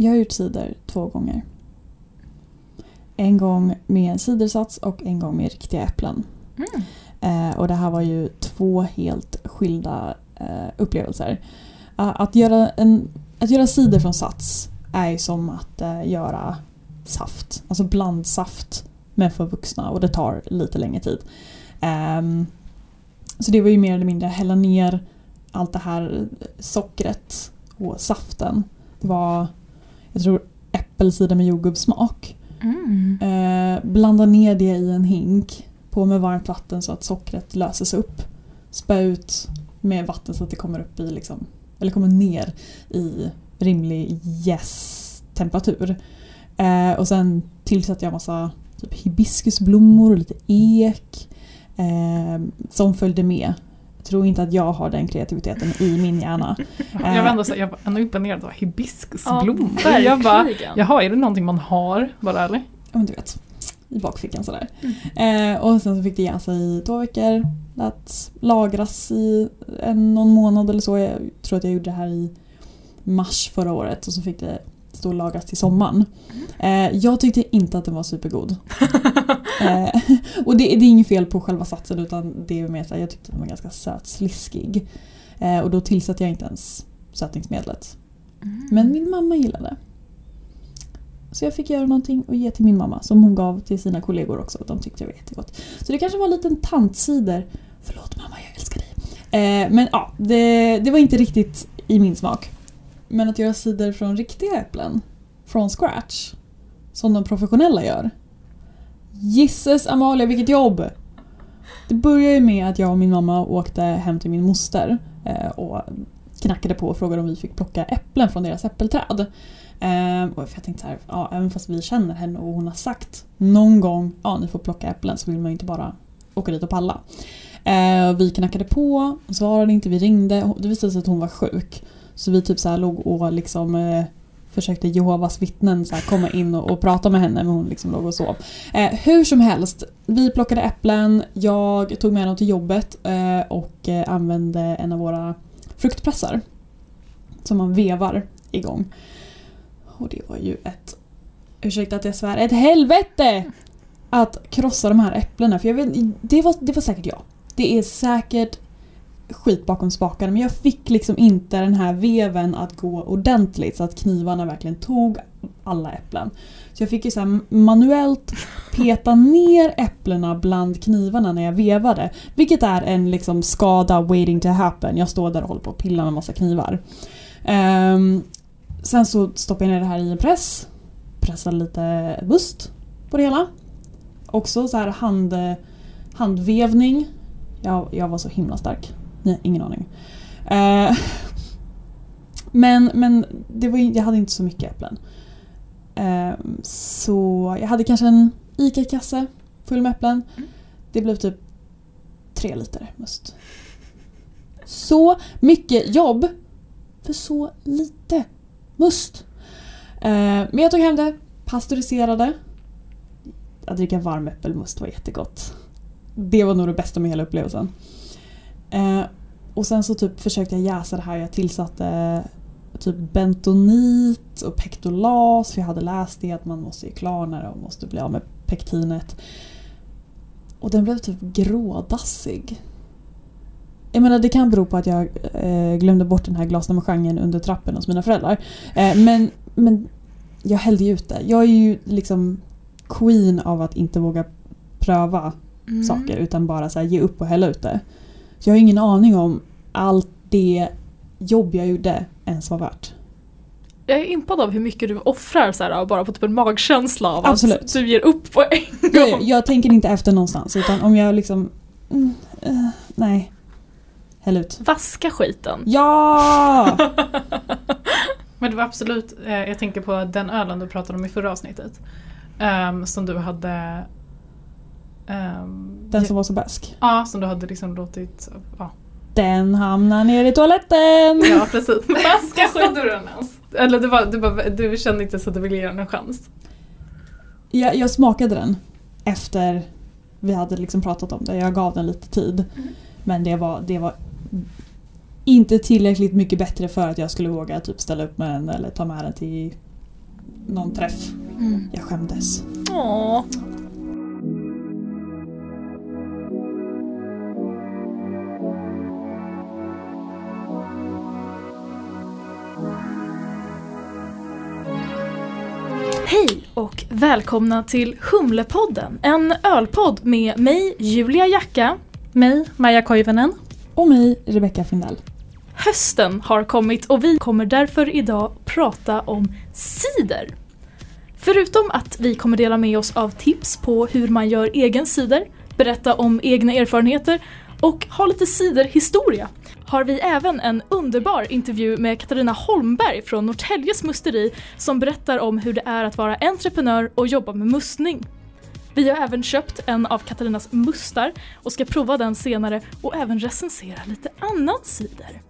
Jag har gjort cider två gånger. En gång med en cidersats och en gång med riktiga äpplen. Mm. Eh, och det här var ju två helt skilda eh, upplevelser. Att, göra en, att göra cider från sats är som att eh, göra saft. Alltså blandsaft men för vuxna och det tar lite längre tid. Ehm, så det var ju mer eller mindre hälla ner allt det här sockret och saften. Det var, jag tror, äppelcider med jordgubbssmak. Mm. Eh, blanda ner det i en hink. På med varmt vatten så att sockret löses upp. Spä ut med vatten så att det kommer upp i liksom, eller kommer ner i rimlig jästemperatur. Eh, och sen tillsätter jag massa typ hibiskusblommor och lite ek. Eh, som följde med. Jag tror inte att jag har den kreativiteten i min hjärna. Jag var ändå, så, jag var ändå imponerad av hibiskusblommor. Ja, jag bara, jaha, är det någonting man har? Bara eller? Ja men du vet, i bakfickan sådär. Eh, och sen så fick det jäsa i två veckor. Lät lagras i en, någon månad eller så. Jag tror att jag gjorde det här i mars förra året och så fick det stå och lagras till sommaren. Eh, jag tyckte inte att den var supergod. eh, och det, det är inget fel på själva satsen utan det är mer så här, jag tyckte att den var ganska sötsliskig. Eh, och då tillsatte jag inte ens sötningsmedlet. Men min mamma gillade. Så jag fick göra någonting och ge till min mamma som hon gav till sina kollegor också. De tyckte det var jättegott. Så det kanske var en liten tantcider. Förlåt mamma, jag älskar dig. Eh, men ja, det, det var inte riktigt i min smak. Men att göra cider från riktiga äpplen, från scratch, som de professionella gör. Gisses Amalia, vilket jobb! Det började ju med att jag och min mamma åkte hem till min moster eh, och knackade på och frågade om vi fick plocka äpplen från deras äppelträd. Eh, och jag tänkte så här, ja, även fast vi känner henne och hon har sagt någon gång ja ni får plocka äpplen så vill man ju inte bara åka dit och palla. Eh, vi knackade på, svarade inte, vi ringde det visade sig att hon var sjuk. Så vi typ så här låg och liksom eh, försökte Jehovas vittnen så här komma in och, och prata med henne men hon liksom låg och sov. Eh, hur som helst, vi plockade äpplen, jag tog med dem till jobbet eh, och eh, använde en av våra fruktpressar. Som man vevar igång. Och det var ju ett, ursäkta att jag svär, ett helvete! Att krossa de här äpplena. För jag vet, det, var, det var säkert jag. Det är säkert skit bakom spakarna men jag fick liksom inte den här veven att gå ordentligt så att knivarna verkligen tog alla äpplen. Så jag fick ju så här manuellt peta ner äpplena bland knivarna när jag vevade. Vilket är en liksom skada waiting to happen. Jag står där och håller på och pillar med massa knivar. Um, sen så stoppade jag ner det här i en press. Pressade lite must på det hela. Också så här hand, handvevning. Jag, jag var så himla stark. Har ingen aning. Eh, men men det var, jag hade inte så mycket äpplen. Eh, så jag hade kanske en ICA-kasse full med äpplen. Det blev typ tre liter must. Så mycket jobb för så lite must. Eh, men jag tog hem det, pasteuriserade. Att dricka varm äppelmust var jättegott. Det var nog det bästa med hela upplevelsen. Eh, och sen så typ försökte jag jäsa det här. Jag tillsatte typ bentonit och pektolas. För jag hade läst det att man måste klarna det och måste bli av med pektinet. Och den blev typ grådassig. Jag menar det kan bero på att jag eh, glömde bort den här glasnummergenren under trappen hos mina föräldrar. Eh, men, men jag hällde ju ut det. Jag är ju liksom queen av att inte våga pröva Mm. saker utan bara så här, ge upp och hälla ut det. Så jag har ingen aning om allt det jobb jag gjorde ens var värt. Jag är impad av hur mycket du offrar så här, bara på typ en magkänsla av Absolut. att du ger upp på en Jag, gång. jag tänker inte efter någonstans utan om jag liksom... Mm, eh, nej. Häll ut. Vaska skiten. Ja! Men det var absolut, eh, jag tänker på den ölen du pratade om i förra avsnittet. ehm, som du hade... ehm, Den som var så bäsk. Ja, som du hade liksom låtit... Ja, Den hamnar ner i toaletten! ja precis. Vaska skiten du den ens? Eller du, var, du, bara, du kände inte så att du ville ge den en chans? Jag, jag smakade den efter vi hade liksom pratat om det. Jag gav den lite tid. Mm. Men det var, det var inte tillräckligt mycket bättre för att jag skulle våga typ ställa upp med den eller ta med den till någon träff. Jag skämdes. Åh. Och välkomna till Humlepodden, en ölpodd med mig Julia Jacka. Mig Maja Koivunen. Och mig, Rebecca Findell. Hösten har kommit och vi kommer därför idag prata om cider. Förutom att vi kommer dela med oss av tips på hur man gör egen cider, berätta om egna erfarenheter och ha lite ciderhistoria har vi även en underbar intervju med Katarina Holmberg från Norrtäljes musteri som berättar om hur det är att vara entreprenör och jobba med mustning. Vi har även köpt en av Katarinas mustar och ska prova den senare och även recensera lite annan cider.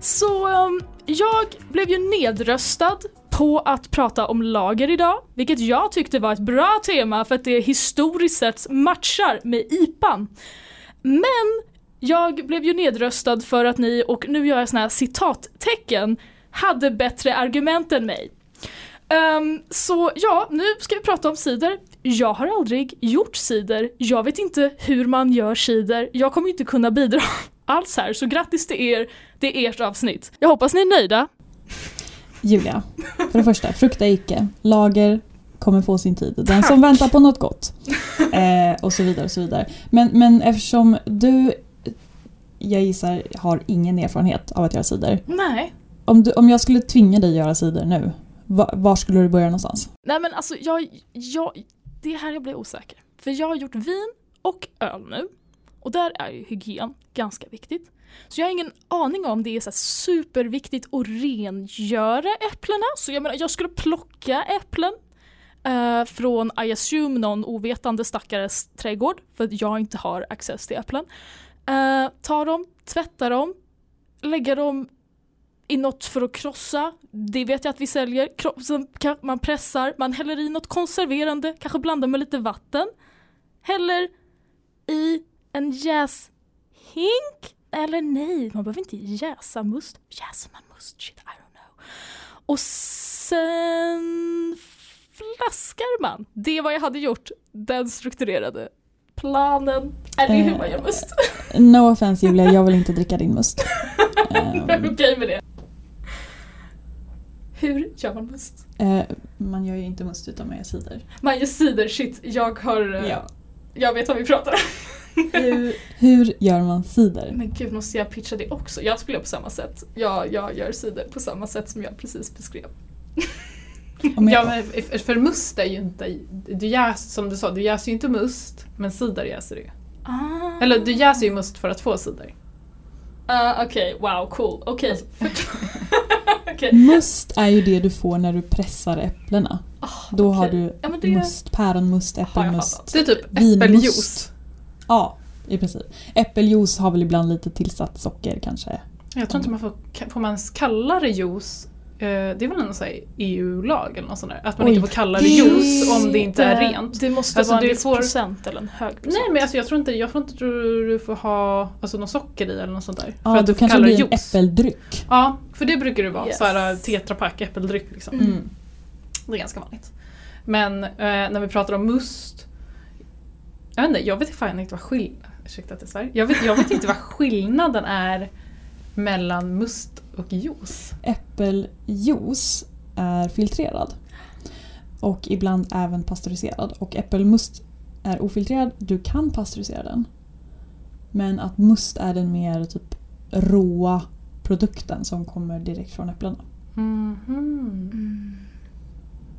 Så ehm, jag blev ju nedröstad på att prata om lager idag, vilket jag tyckte var ett bra tema för att det historiskt sett matchar med IPAn. Men jag blev ju nedröstad för att ni, och nu gör jag såna här citattecken, hade bättre argument än mig. Um, så ja, nu ska vi prata om cider. Jag har aldrig gjort cider. Jag vet inte hur man gör cider. Jag kommer inte kunna bidra alls här, så grattis till er. Det är ert avsnitt. Jag hoppas ni är nöjda. Julia, för det första, frukta icke. Lager kommer få sin tid. Den som väntar på något gott. Eh, och så vidare och så vidare. Men, men eftersom du, jag gissar, har ingen erfarenhet av att göra cider. Nej. Om, du, om jag skulle tvinga dig att göra cider nu, va, var skulle du börja någonstans? Nej men alltså jag, jag, det är här jag blir osäker. För jag har gjort vin och öl nu. Och där är ju hygien ganska viktigt. Så jag har ingen aning om det är så superviktigt att rengöra äpplena. Så jag menar, jag skulle plocka äpplen eh, från I assume någon ovetande stackares trädgård för att jag inte har access till äpplen. Eh, ta dem, tvätta dem, lägga dem i något för att krossa. Det vet jag att vi säljer. Man pressar, man häller i något konserverande, kanske blandar med lite vatten. Häller i en jäshink. Eller nej, man behöver inte jäsa must. Jäser man must? Shit, I don't know. Och sen flaskar man. Det är vad jag hade gjort. Den strukturerade planen. Är det hur man gör must? No offense Julia, jag vill inte dricka din must. Ehm, okej med det. Hur gör man must? eh, man gör ju inte must utan man gör cider. Man gör cider, shit, jag har... eh, Ja. Jag vet vad vi pratar om. Hur, hur gör man cider? Men gud, måste jag pitcha det också? Jag skulle göra på samma sätt. Jag, jag gör cider på samma sätt som jag precis beskrev. Ja, men för must är ju inte... Du jäs, som du sa, du jäser ju inte must, men cider jäser du. Ah. Eller du jäser ju must för att få cider. Ah, Okej, wow, cool. Okej. Alltså. Okej. Must är ju det du får när du pressar äpplena. Ah, Då har okej. du Ja, det must, päronmust, har jag äppelmust. Det är typ äppeljuice. Ja, i princip. Äppeljuice har väl ibland lite tillsatt socker kanske. Jag tror inte man får... Får man kalla det juice? Eh, Det är väl en EU-lag eller något sånt där? Att man Oj, inte får kalla det juice om det inte är rent. Det måste Alltså, vara en viss får- procent eller en hög procent. Nej men alltså, jag tror inte, jag tror inte du, du får ha alltså, något socker i eller något sånt där. Ja, för att du får kanske kalla det blir en juice. äppeldryck. Ja, för det brukar det vara. Yes. Såhär tetrapack äppeldryck liksom. Mm. Det är ganska vanligt. Men eh, när vi pratar om must. Jag vet inte, jag vet fan inte vad skillnaden... Jag vet, jag vet inte vad skillnaden är mellan must och juice. Äppeljuice är filtrerad. Och ibland även pasteuriserad. Och äppelmust är ofiltrerad. Du kan pasteurisera den. Men att must är den mer typ råa produkten som kommer direkt från äpplena. Mhm. Mm.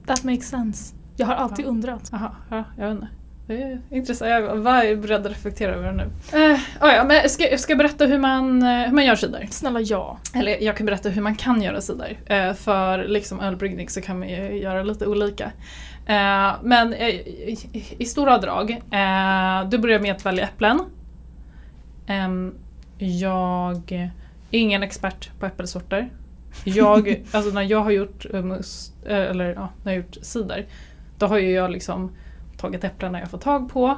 That makes sense. Jag har alltid Ja. undrat. Jaha, ja, jag vet inte. Det är intressant. Jag var beredd att reflektera över det nu. Eh, ah, ja, men jag ska, jag ska berätta hur man, eh, hur man gör cider. Snälla ja. Eller jag kan berätta hur man kan göra cider. Eh, för liksom ölbryggning så kan man ju göra lite olika. Eh, men eh, i, i, stora drag, eh, du börjar med att välja äpplen. Jag är ingen expert på äppelsorter. Jag, alltså när jag har gjort must, eh, eller ja, när jag har gjort cider, då har ju jag liksom tagit äpplena jag får tag på.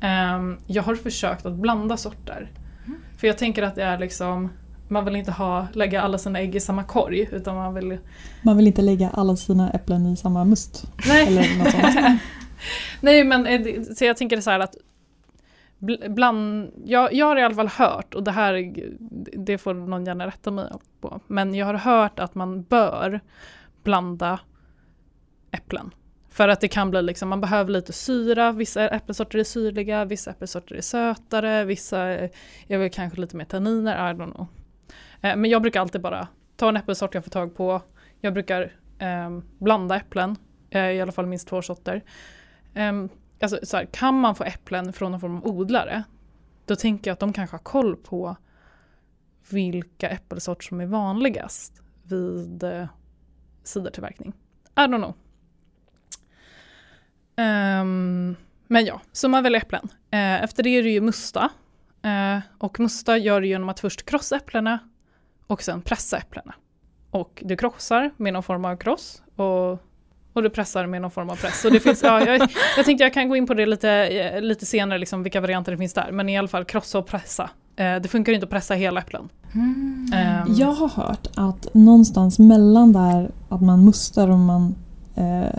Ehm, jag har försökt att blanda sorter. Mm. För jag tänker att det är liksom man vill inte ha, lägga alla sina ägg i samma korg utan man vill... Man vill inte lägga alla sina äpplen i samma must. Nej, Eller något sånt. Nej men eh, så jag tänker så här att bl- bland, jag, jag har i alla fall hört, och det här det får någon gärna rätta mig på, men jag har hört att man bör blanda äpplen. För att det kan bli liksom, man behöver lite syra, vissa äppelsorter är syrliga, vissa äppelsorter är sötare, vissa är väl kanske lite mer tanniner, I don't know. Eh, Men jag brukar alltid bara ta en äppelsort jag får tag på, jag brukar eh, blanda äpplen, eh, i alla fall minst två sorter. Ehm, alltså, så här, kan man få äpplen från någon form av odlare, då tänker jag att de kanske har koll på vilka äppelsorter som är vanligast vid eh, cidertillverkning. I don't know. Ehm, men ja, så man väljer äpplen. Eh, efter det är det ju musta. Eh, och musta gör du genom att först krossa äpplena och sen pressa äpplena. Och du krossar med någon form av kross och, och du pressar med någon form av press. Så det finns, ja, jag, jag tänkte jag kan gå in på det lite, eh, lite senare, liksom, vilka varianter det finns där. Men i alla fall krossa och pressa. Eh, det funkar inte att pressa hela äpplen. Ehm, Jag har hört att någonstans mellan där att man mustar och man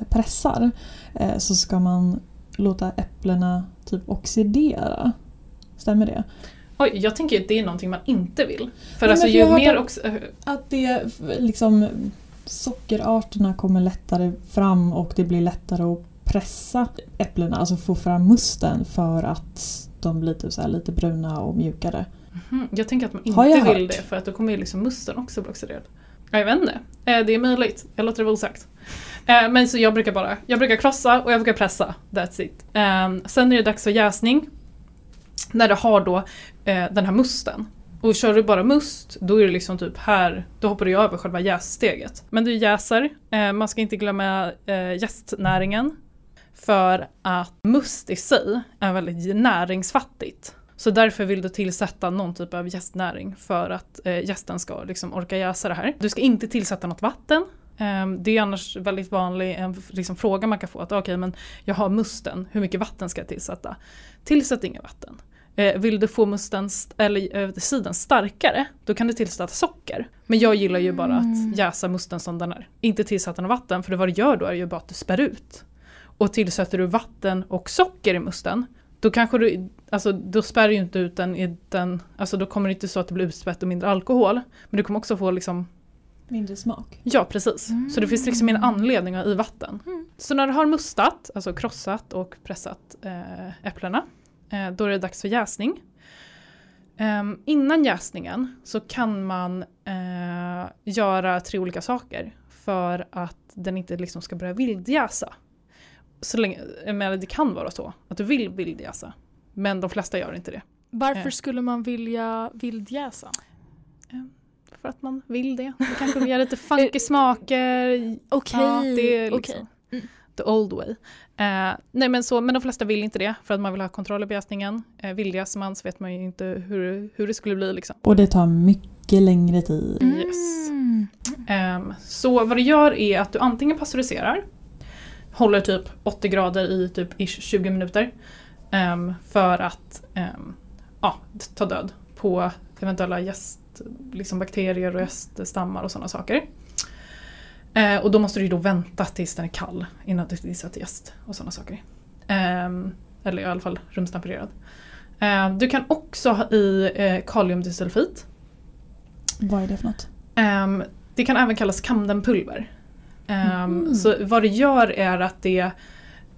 pressar eh, så ska man låta äpplena typ oxidera. Stämmer det? Oj, jag tänker att det är någonting man inte vill. För Nej, alltså ju mer också... eh, Att det liksom sockerarterna kommer lättare fram och det blir lättare att pressa äpplena, alltså få fram musten för att de blir typ så här lite bruna och mjukare. Mhm, Jag tänker att man inte vill hört? det för att då kommer ju liksom musten också bli oxiderad. Ja, Jag vet inte. Eh, Det är möjligt. Jag låter det vara osagt. Eh, Men så jag brukar bara, jag brukar krossa och jag brukar pressa. That's it. Eh, Sen är det dags för jäsning. När du har då eh, den här musten. Och kör du bara must, då är det liksom typ här, då hoppar du över själva jässteget. Men du jäser, eh, man ska inte glömma eh, jästnäringen. För att must i sig är väldigt näringsfattigt. Så därför vill du tillsätta någon typ av jästnäring för att eh, jästen ska liksom orka jäsa det här. Du ska inte tillsätta något vatten. Ehm, det är annars väldigt vanlig en liksom, fråga man kan få. att Okej, men jag har musten, hur mycket vatten ska jag tillsätta? Tillsätt inget vatten. Eh, vill du få musten, st- eller eh, siden starkare, då kan du tillsätta socker. Men jag gillar ju bara att jäsa musten som den är. Inte tillsätta något vatten, för det vad du gör då är ju bara att du spär ut. Och tillsätter du vatten och socker i musten, då kanske du, alltså då spär ju inte ut den i den, alltså då kommer det inte så att det blir utspätt och mindre alkohol. Men du kommer också få liksom, Mindre smak. ja precis. Så det finns liksom en anledning i vatten. Så när du har mustat, alltså krossat och pressat eh, äpplena, eh, då är det dags för jäsning. Ehm, innan jäsningen så kan man eh, göra tre olika saker för att den inte liksom ska börja vildjäsa. Så länge, menar, det kan vara så att du vill vildjäsa, men de flesta gör inte det. Varför Eh. skulle man vilja vildjäsa? För att man vill det. Det kanske göra lite funky smaker. Okej, Ja, det är liksom okej. Mm. the old way. Eh, nej men, så, men de flesta vill inte det för att man vill ha kontroll över jäsningen. Eh, Vildjäser man så vet man ju inte hur, hur det skulle bli. Liksom. Och det tar mycket längre tid. Yes. Mm. Ehm, så vad du gör är att du antingen pasteuriserar, håller typ 80 grader i typ ish 20 minuter ehm, för att ehm, ja, ta död på eventuella gäst, liksom bakterier och gäststammar och sådana saker. Eh, och då måste du då vänta tills den är kall innan du tillsätter jäst och sådana saker. Ehm, eller i alla fall rumstempererad. Ehm, du kan också ha i eh, kaliumdisulfit. Vad är det för något? Ehm, det kan även kallas kamdenpulver. Ehm, Mhm. Så vad det gör är att det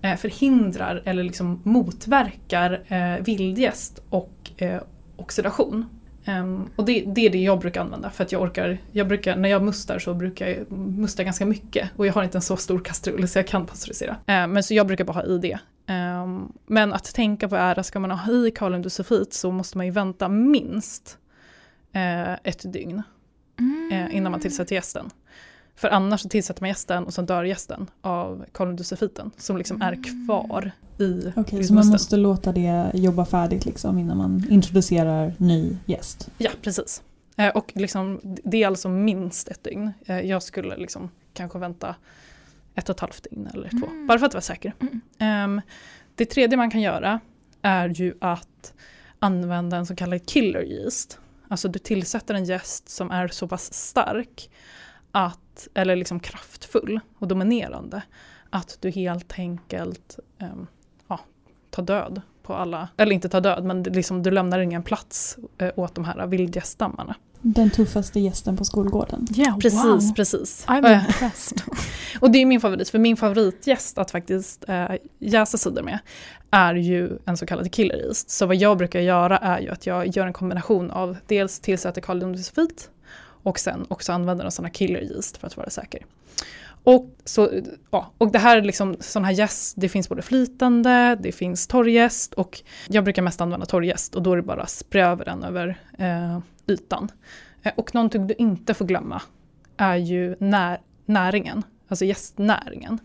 eh, förhindrar eller liksom motverkar eh, vildjäst och eh, oxidation. Um, och det, det är det jag brukar använda för att jag orkar, jag brukar, när jag mustar så brukar jag musta ganska mycket och jag har inte en så stor kastrull så jag kan pasteurisera. Uh, men så jag brukar bara ha i det. Um, men att tänka på är att ska man ha i kaliumdisulfit så måste man ju vänta minst uh, ett dygn eh, innan man tillsätter gästen. För annars så tillsätter man gästen och sen dör gästen av kaliumdisulfiten som liksom är kvar i Okej, i så man måste låta det jobba färdigt liksom innan man introducerar ny gäst. Ja, precis. Eh, och liksom, det är alltså minst ett dygn. Eh, jag skulle liksom kanske vänta ett och ett halvt dygn eller två, Mm. bara för att vara säker. Mm. Ehm, det tredje man kan göra är ju att använda en så kallad killer yeast. Alltså du tillsätter en gäst som är så pass stark att, eller liksom kraftfull och dominerande att du helt enkelt um, ja, tar död på alla, eller inte tar död men liksom, du lämnar ingen plats uh, åt de här vildgäststammarna. Den tuffaste gästen på skolgården. Yeah, Precis, wow. precis. I'm impressed. Och det är min favorit, för min favoritgäst att faktiskt äh, jäsa cider med är ju en så kallad killer yeast. Så vad jag brukar göra är ju att jag gör en kombination av dels tillsätter kaliumdisulfit och sen också använder en sån här killer yeast för att vara säker. Och, så, ja, och det här är liksom sån här jäst, det finns både flytande, det finns torrjäst och jag brukar mest använda torrjäst och då är det bara sprä över den över eh, ytan. Eh, och någonting du inte får glömma är ju när, näringen, alltså jästnäringen.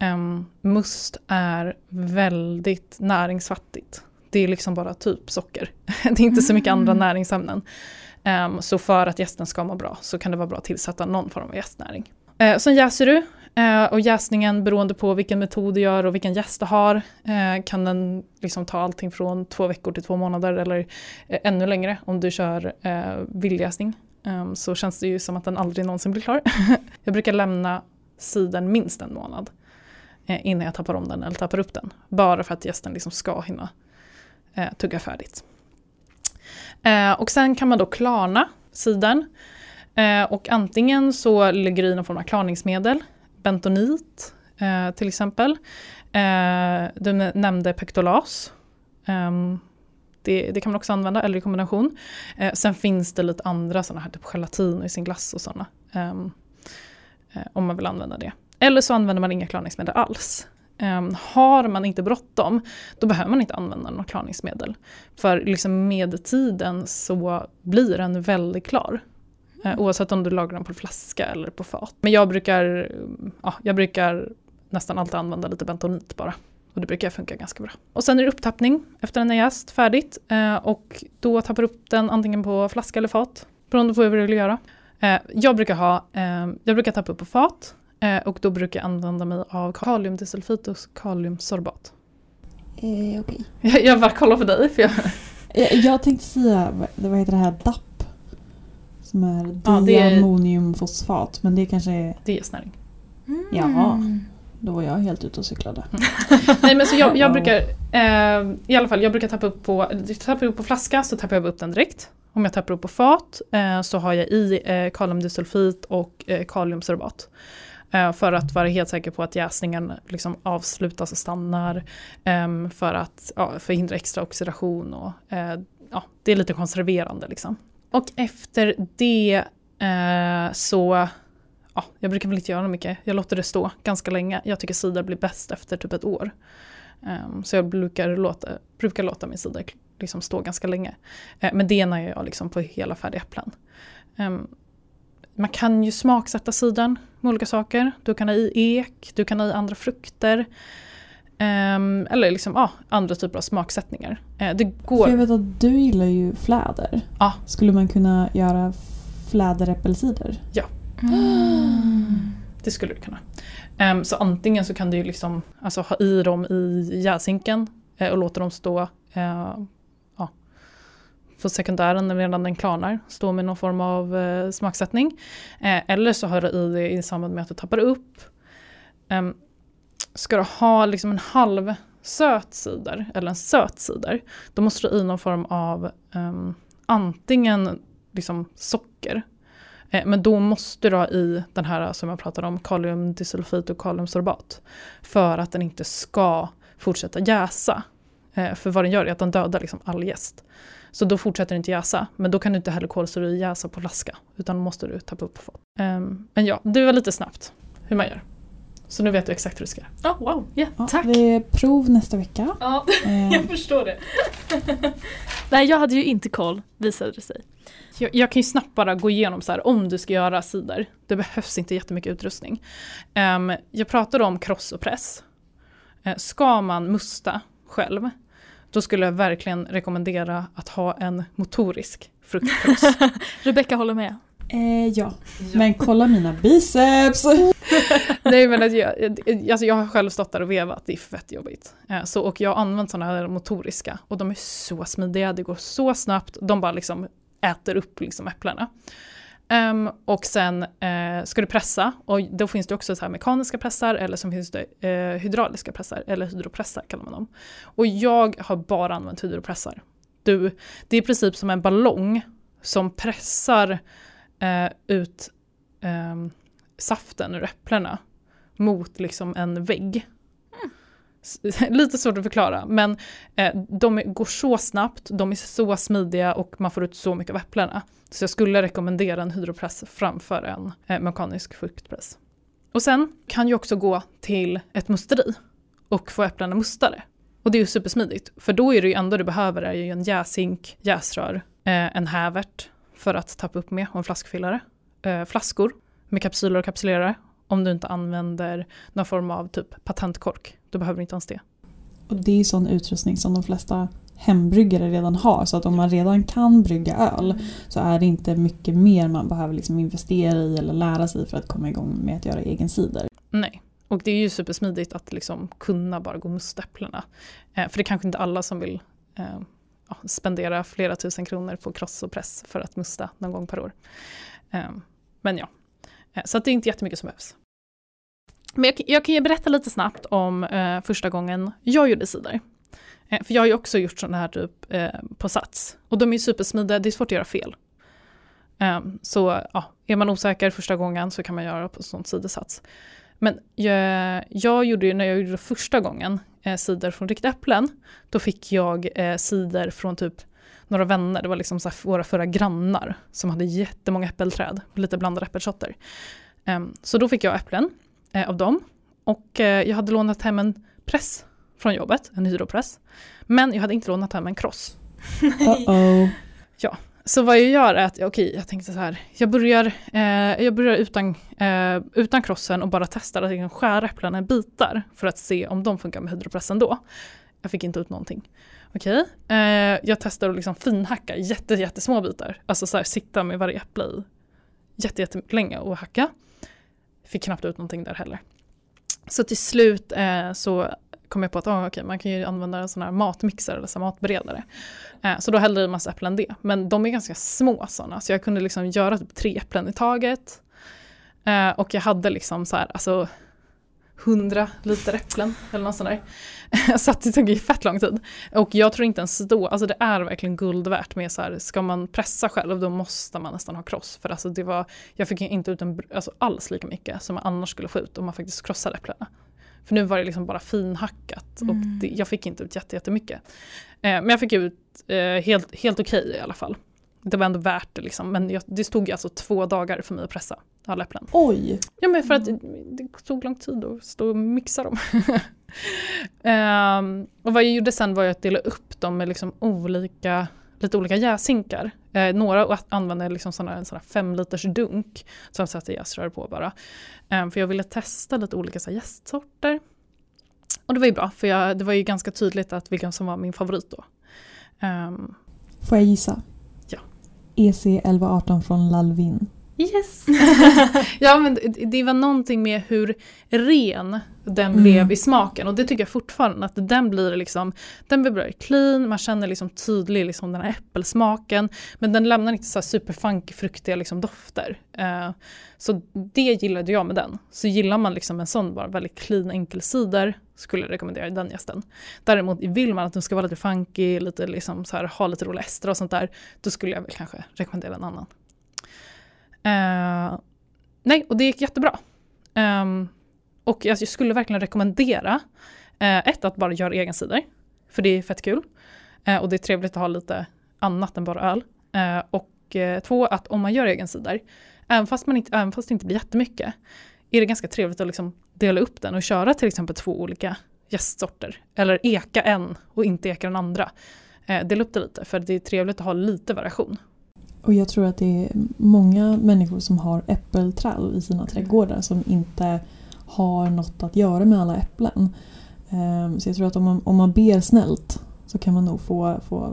Um, must är väldigt näringsfattigt. Det är liksom bara typ socker. det är inte så mycket andra näringsämnen. Um, så för att gästen ska må bra så kan det vara bra att tillsätta någon form av jästnäring. Uh, eh, sen jäser du uh, och jäsningen beroende på vilken metod du gör och vilken gäst du har uh, kan den liksom ta allting från två veckor till två månader eller ännu längre om du kör uh. Um, så känns det ju som att den aldrig någonsin blir klar. jag brukar lämna siden minst en månad innan jag tappar om den eller tappar upp den. Bara för att gästen liksom ska hinna tugga färdigt. Eh, och sen kan man då klarna sidan. Eh, och antingen så lägger du i någon form av klarningsmedel, bentonit eh, till exempel. Eh, du nämnde pektolas. Ehm, det, det, kan man också använda, eller i kombination. Eh, sen finns det lite andra sådana här, typ gelatin i sin glass och sådana. Ehm, eh, om man vill använda det. Eller så använder man inga klarningsmedel alls. Um, har man inte bråttom, då behöver man inte använda något klarningsmedel. För liksom med tiden så blir den väldigt klar. Uh, oavsett om du lagrar den på flaska eller på fat. Men jag brukar, ja, jag brukar nästan alltid använda lite bentonit bara. Och det brukar funka ganska bra. Och sen är det upptappning efter den är jäst, färdigt. Uh, och då tappar du upp den antingen på flaska eller fat. Beroende på hur du vill göra. Uh, jag brukar ha, jag brukar tappa upp på fat Eh, och då brukar jag använda mig av kaliumdisulfit och kaliumsorbat. Eh, okay. jag, jag bara kollar på dig. För jag... jag, jag tänkte säga, vad heter det här, DAP? Som är ja, diammoniumfosfat, men det kanske är... Det är jästnäring. Mm. Ja, då var jag helt ute och cyklade. Nej men så jag, jag brukar, eh, i alla fall jag brukar tappa upp på, tappar upp på flaska så tappar jag upp den direkt. Om jag tappar upp på fat eh, så har jag i eh, kaliumdisulfit och eh, kaliumsorbat. Eh, för att vara helt säker på att jäsningen liksom avslutas och stannar. Ehm, för att ja, förhindra extra oxidation och eh, ja, det är lite konserverande liksom. Och efter det eh, så, ja, jag brukar väl inte göra mycket. Jag låter det stå ganska länge. Jag tycker cider blir bäst efter typ ett år. Um, så jag brukar låta, brukar låta min cider liksom stå ganska länge. Uh, men det när jag liksom på hela färdiga äpplen. Um, man kan ju smaksätta cidern med olika saker. Du kan ha i ek, du kan ha i andra frukter. Um, eller liksom, ah, andra typer av smaksättningar. Uh, det går... För jag vet att du gillar ju fläder. Ah. Skulle man kunna göra fläderäppelcider? Ja. Mm. Det skulle du kunna. Um, så antingen så kan du liksom, alltså, ha i dem i jäsinken uh, och låta dem stå uh, för sekundären redan den klarnar, står med någon form av eh, smaksättning. Eh, eller så har du i det i samband med att du tappar upp. Eh, ska du ha liksom en halv söt cider, eller en söt cider, då måste du i någon form av ehm, antingen liksom socker, eh, men då måste du ha i den här som jag pratade om, kaliumdisulfit och kaliumsorbat. För att den inte ska fortsätta jäsa. Eh, för vad den gör är att den dödar liksom all jäst. Så då fortsätter det inte jäsa. Men då kan du inte heller kolsyra jäsa på flaska. Utan då måste du tappa upp på fat. Um, men ja, det var lite snabbt hur man gör. Så nu vet du exakt hur du ska göra. Oh, wow, yeah, ja, tack! Det är prov nästa vecka. Ja, uh. jag förstår det. Nej, jag hade ju inte koll, visade det sig. Jag, jag, kan ju snabbt bara gå igenom så här, om du ska göra sidor. Det behövs inte jättemycket utrustning. Um, jag pratade om kross och press. Uh, ska man musta själv då skulle jag verkligen rekommendera att ha en motorisk fruktkross. Rebecka håller med. Eh, ja. ja. men kolla mina biceps! Nej men alltså jag, alltså jag har själv stått där och vevat, det är fett jobbigt. Eh, så, och jag har använt sådana här motoriska och de är så smidiga, det går så snabbt, de bara liksom äter upp liksom äpplena. Um, och sen uh, ska du pressa och då finns det också så här mekaniska pressar eller så finns det uh, hydrauliska pressar eller hydropressar kallar man dem. Och jag har bara använt hydropressar. Du, det är i princip som en ballong som pressar uh, ut um, saften ur äpplena mot liksom en vägg. Lite svårt att förklara men eh, de går så snabbt, de är så smidiga och man får ut så mycket av äpplena. Så jag skulle rekommendera en hydropress framför en eh, mekanisk fuktpress. Och sen kan ju också gå till ett musteri och få äpplena mustade. Och det är ju supersmidigt, för då är det ju enda du behöver är ju en jäshink, jäsrör, eh, en hävert för att tappa upp med och en flaskfyllare, eh, flaskor med kapsyler och kapsylerare om du inte använder någon form av typ patentkork. Då behöver du inte ens det. Och det är sån utrustning som de flesta hembryggare redan har. Så att om man redan kan brygga öl så är det inte mycket mer man behöver liksom investera i eller lära sig för att komma igång med att göra egen cider. Nej, och det är ju supersmidigt att liksom kunna bara gå och musta äpplena. Eh, för det är kanske inte alla som vill eh, spendera flera tusen kronor på kross och press för att musta någon gång per år. Eh, men ja, eh, så att det är inte jättemycket som behövs. Men jag, jag kan ju berätta lite snabbt om eh, första gången jag gjorde cider. Eh, för jag har ju också gjort sådana här typ eh, på sats. Och de är ju supersmidiga, det är svårt att göra fel. Ehm, så ja, är man osäker första gången så kan man göra på sånt sidesats. Men jag, jag gjorde ju, när jag gjorde första gången, eh, cider från riktiga äpplen, då fick jag eh, cider från typ några vänner, det var liksom så våra förra grannar som hade jättemånga äppelträd, lite blandade äppelsorter. Um, så då fick jag äpplen eh, av dem. Och eh, jag hade lånat hem en press från jobbet, en hydropress. Men jag hade inte lånat hem en kross. Uh-oh. Ja, så vad jag gör är att, okej, okay, jag tänkte så här, jag börjar, eh, jag börjar utan, eh, utan krossen och bara testar att jag kan skära äpplena i bitar för att se om de funkar med hydropressen då. Jag fick inte ut någonting. Okej, okay. eh, jag testar att liksom finhacka jätte, jättesmå bitar. Alltså så här, sitta med varje äpple i jätte, jättelänge och hacka. Fick knappt ut någonting där heller. Så till slut eh, så kom jag på att ah, oh, okay, man kan ju använda en sån här matmixer eller så matberedare. Eh, så då hällde jag i massa äpplen det. Men de är ganska små sådana så jag kunde liksom göra typ tre äpplen i taget. Eh, och jag hade liksom så här, alltså 100 liter äpplen eller något sånt där. så det tog ju fett lång tid. Och jag tror inte ens då, alltså det är verkligen guld värt med så här, ska man pressa själv då måste man nästan ha kross. För alltså det var, jag fick inte ut en, alltså alls lika mycket som man annars skulle få ut om man faktiskt krossade äpplena. För nu var det liksom bara finhackat mm. och det, jag fick inte ut jättemycket. Eh, men jag fick ut eh, helt, helt okej okay i alla fall. Det var ändå värt det liksom. Men jag, det stod alltså två dagar för mig att pressa alla äpplen. Oj! Ja men för att det, tog lång tid att stå och mixa dem. um, och vad jag gjorde sen var att dela upp dem med liksom olika lite olika jäsinkar. Eh, några använde liksom såna, en sån här fem liters dunk som jag satte jäsrör på bara. Eh, för jag ville testa lite olika så här, jästsorter. Och det var ju bra, för jag, det var ju ganska tydligt att vilken som var min favorit då. Um, Får jag gissa? Ja. EC 1118 från Lalvin. Yes! ja men det var någonting med hur ren den mm. blev i smaken och det tycker jag fortfarande att den blir liksom, den blir clean, man känner liksom tydlig liksom den här äppelsmaken men den lämnar inte så här superfunky fruktiga liksom dofter. Uh, så det gillade jag med den. Så gillar man liksom en sån bara väldigt clean enkel cider skulle jag rekommendera den gästen. Däremot vill man att den ska vara lite funky, lite liksom så här, ha lite roliga ester och sånt där, då skulle jag väl kanske rekommendera en annan. Eh, nej, och det gick jättebra. Um, och jag skulle verkligen rekommendera eh, ett, att bara göra egen cider. För det är fett kul. Eh, och det är trevligt att ha lite annat än bara öl. Eh, och eh, två, att om man gör egen cider, även fast, man inte, även fast det inte blir jättemycket, är det ganska trevligt att liksom dela upp den och köra till exempel två olika gästsorter. Eller eka en och inte eka den andra. Eh, dela upp det lite, för det är trevligt att ha lite variation. Och jag tror att det är många människor som har äppelträd i sina trädgårdar som inte har något att göra med alla äpplen. Ehm, så jag tror att om man, om man ber snällt så kan man nog få, få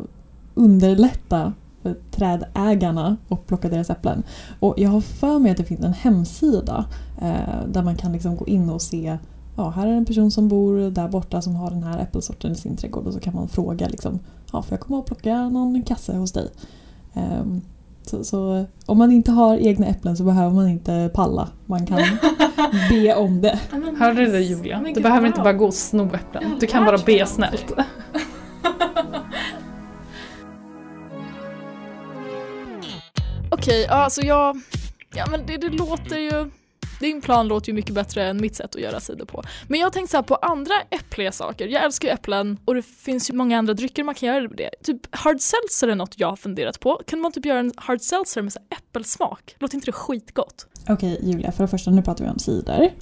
underlätta för trädägarna och plocka deras äpplen. Och jag har för mig att det finns en hemsida eh, där man kan liksom gå in och se ja, här är en person som bor där borta som har den här äppelsorten i sin trädgård och så kan man fråga liksom, ja, får jag komma och plocka någon kasse hos dig? Um, Så, så om man inte har egna äpplen så behöver man inte palla. Man kan be om det. Hörde du det Julia? Du behöver inte bara gå och sno äpplen. Du kan bara be snällt. Okej, ja, alltså jag... Ja men det, det låter ju... Din plan låter ju mycket bättre än mitt sätt att göra cider på. Men jag tänkte så här på andra äppliga saker. Jag älskar ju äpplen och det finns ju många andra drycker man kan göra med det. Typ hard seltzer är något jag har funderat på. Kan man typ göra en hard seltzer med så här äppelsmak? Låter inte det skitgott? Okej Julia, för det första nu pratar vi om cider.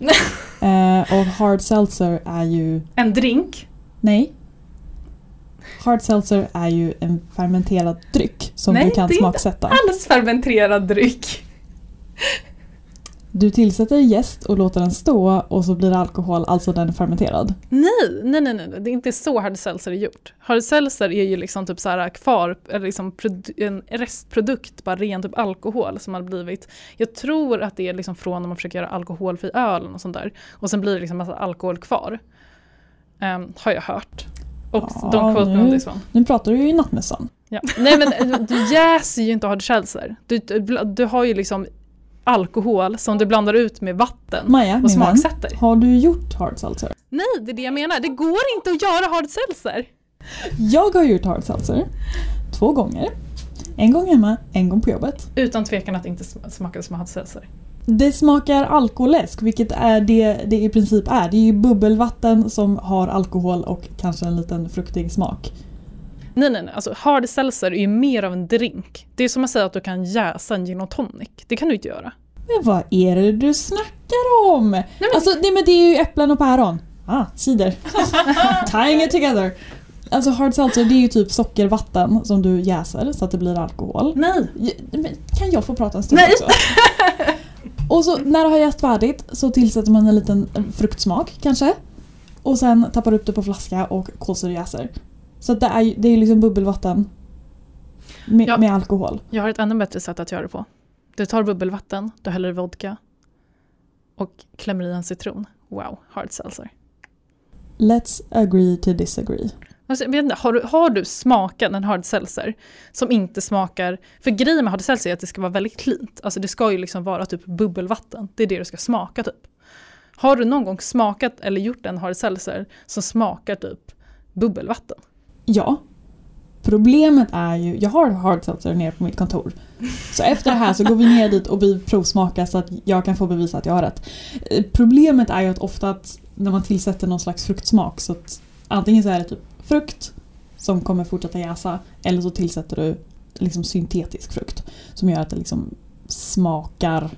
eh, och hard seltzer är ju... En drink. Nej. Hard seltzer är ju en fermenterad dryck som Nej, du kan det är inte smaksätta. Alls fermenterad dryck. Du tillsätter jäst och låter den stå och så blir det alkohol, alltså den är fermenterad. Nej, nej, nej, nej, det är inte så hard seltzer är gjort. Hard seltzer är ju liksom typ så här kvar, eller liksom en restprodukt, bara ren typ alkohol som har blivit. Jag tror att det är liksom från när man försöker göra alkoholfri öl och sånt där. Och sen blir det liksom massa alkohol kvar. Ehm, har jag hört. Och Ja, de quote me nu- on this one. Nu pratar du ju i nattmössan. Ja. Nej men du jäser ju inte hard seltzer. Du, du, du har ju liksom alkohol som du blandar ut med vatten Maja, och min vän, smaksätter. har du gjort hard seltzer? Nej, det är det jag menar. Det går inte att göra hard seltzer. Jag har gjort hard seltzer. Två gånger. En gång hemma, en gång på jobbet. Utan tvekan att det inte sm- smakade som hard seltzer. Det smakar alkoläsk, vilket är det det i princip är. Det är ju bubbelvatten som har alkohol och kanske en liten fruktig smak. Nej, nej, nej. Alltså, hard seltzer är ju mer av en drink. Det är som att säga att du kan jäsa en gin och tonic. Det kan du inte göra. Men vad är det du snackar om? men- Alltså, nej, men det är ju äpplen och päron. Ah, cider. Tying it together. Alltså hard seltzer det är ju typ sockervatten som du jäser så att det blir alkohol. Nej. Men kan jag få prata en stund Nej. också? Och så när det har jäst färdigt så tillsätter man en liten fruktsmak kanske. Och sen tappar upp det på flaska och kolsyrejäser. Så det är ju det är liksom bubbelvatten med, Ja. med alkohol. Jag har ett ännu bättre sätt att göra det på. Du tar bubbelvatten, du häller vodka och klämmer i en citron. Wow, hard seltzer. Let's agree to disagree. Alltså, jag vet inte, har, du, har du smakat en hard seltzer som inte smakar... För grejen med hard seltzer är att det ska vara väldigt cleant. Alltså det ska ju liksom vara typ bubbelvatten. Det är det det ska smaka typ. Har du någon gång smakat eller gjort en hard seltzer som smakar typ bubbelvatten? Ja. Problemet är ju, jag har hard seltzer nere på mitt kontor. Så efter det här så går vi ner dit och vi provsmakar så att jag kan få bevisa att jag har rätt. Eh, Problemet är ju att ofta att när man tillsätter någon slags fruktsmak så att antingen så är det typ frukt som kommer fortsätta jäsa eller så tillsätter du liksom syntetisk frukt som gör att det liksom smakar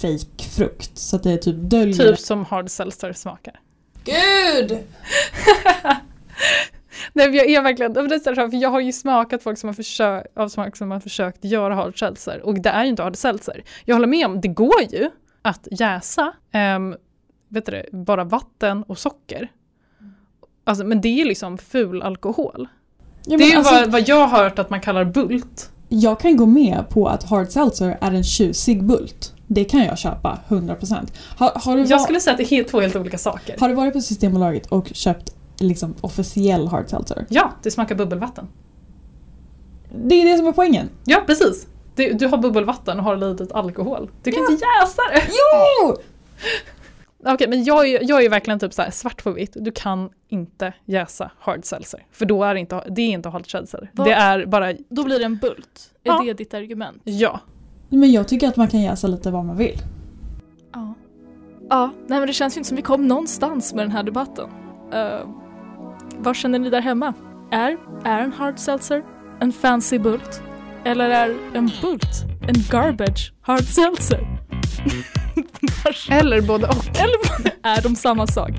fake frukt Så att det typ döljer... Typ som hard seltzer smakar. Gud! Nej, jag är verkligen, för jag har ju smakat folk som har försökt, av smak som har försökt göra hard seltzer och det är ju inte hard seltzer. Jag håller med om, det går ju att jäsa um, vet du bara vatten och socker. Alltså, men det är ju liksom ful alkohol. Ja, det är alltså- vad, vad jag har hört att man kallar bult. Jag kan gå med på att hard seltzer är en tjusig bult. Det kan jag köpa, 100%. Har, har, du, Jag skulle säga att det är helt, två helt olika saker. har du varit på Systembolaget och köpt liksom officiell hard seltzer? Ja, det smakar bubbelvatten. Det är det som är poängen. Ja, precis. Du, du har bubbelvatten och har lite alkohol. Du kan Ja. inte jäsa det! Jo! Okej, men jag är, jag är verkligen typ så här svart på vitt. Du kan inte jäsa hard seltzer. För då är det inte, det är inte hard seltzer. Vad? Det är bara, Då blir det en bult. Är Ja. det ditt argument? ja. Men jag tycker att man kan jäsa lite vad man vill. Ja. Ja, nej men det känns ju inte som vi kom någonstans med den här debatten. Uh, vad känner ni där hemma? Är, är en hard seltzer en fancy bult? Eller är en bult en garbage hard seltzer? Eller både och. Eller är de samma sak?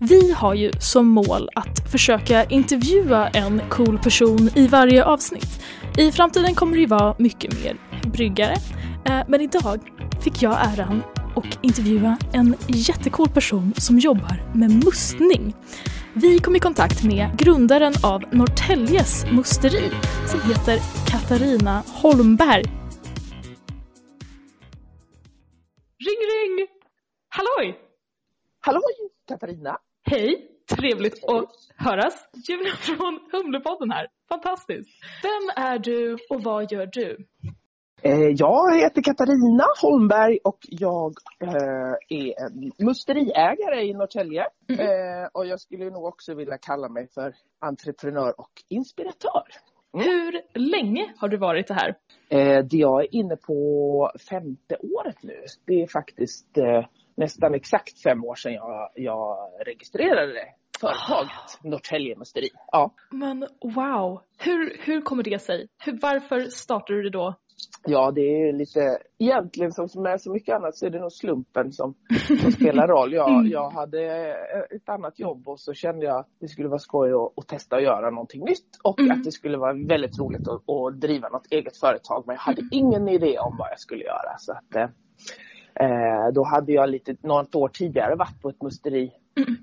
Vi har ju som mål att försöka intervjua en cool person i varje avsnitt. I framtiden kommer det ju vara mycket mer bryggare, eh, men idag fick jag äran och intervjua en jättecool person som jobbar med mustning. Vi kom i kontakt med grundaren av Norrtäljes musteri som heter Katarina Holmberg. Ring ring! Halloj! Hallå Katarina! Hej! trevligt att höras. Julia från Humlepodden här. Fantastiskt. Vem är du och vad gör du? Eh, Jag heter Katarina Holmberg och jag eh, är en musteriägare i Norrtälje. Eh, Och jag skulle nog också vilja kalla mig för entreprenör och inspiratör. Hur länge har du varit det här? Jag är inne på femte året nu. Det är faktiskt nästan exakt fem år sedan jag, jag registrerade företaget Norrtälje Musteri. Ja. Men wow, hur, hur kommer det sig? Hur, varför startade du det då? Ja, det är lite, egentligen som med så mycket annat så är det nog slumpen som, som spelar roll. Jag, jag hade ett annat jobb och så kände jag att det skulle vara skoj att, att testa att göra någonting nytt och att det skulle vara väldigt roligt att, att driva något eget företag. Men jag hade ingen idé om vad jag skulle göra. Så att, eh, Eh, då hade jag lite, något år tidigare varit på ett musteri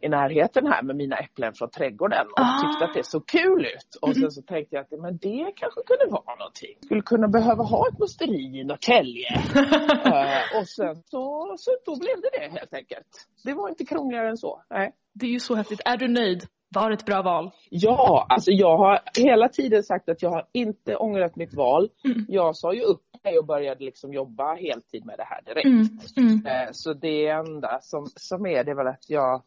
i närheten här med mina äpplen från trädgården och Ah. tyckte att det såg kul ut. Och sen så tänkte jag att men det kanske kunde vara någonting. Skulle kunna behöva ha ett musteri i Norrtälje. eh, och sen så, så då blev det det helt enkelt. Det var inte krångligare än så. Nej. Det är ju så häftigt. Är du nöjd? Var ett bra val? Ja, alltså jag har hela tiden sagt att jag har inte ångrat mitt val. Jag sa ju upp mig och började liksom jobba heltid med det här direkt. Mm. Eh, Så det enda som, som är det är väl att jag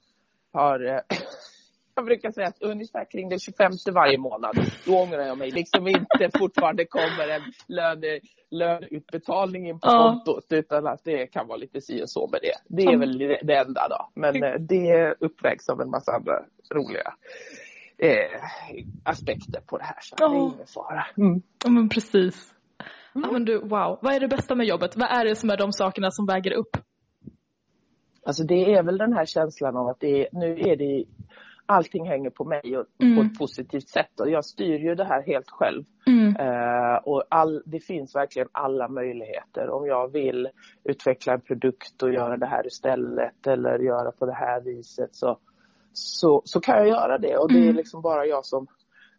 har eh, jag brukar säga att ungefär kring den 25 varje månad, då ångrar jag mig liksom inte fortfarande kommer en löne, löneutbetalning in på Ja. kontot utan att det kan vara lite si och så med det. Det är Ja. väl det, enda då. Men eh, det uppvägs av en massa andra roliga eh, aspekter på det här. Så det är Ja. ingen fara. Mm. Ja men precis. Ja men du, wow. Vad är det bästa med jobbet? Vad är det som är de sakerna som väger upp? Alltså det är väl den här känslan av att det är, nu är det allting hänger på mig och, Mm. på ett positivt sätt och jag styr ju det här helt själv. Mm. Eh, och all, det finns verkligen alla möjligheter. Om jag vill utveckla en produkt och göra det här istället eller göra på det här viset så, så, så kan jag göra det. Och det är Mm. liksom bara jag som,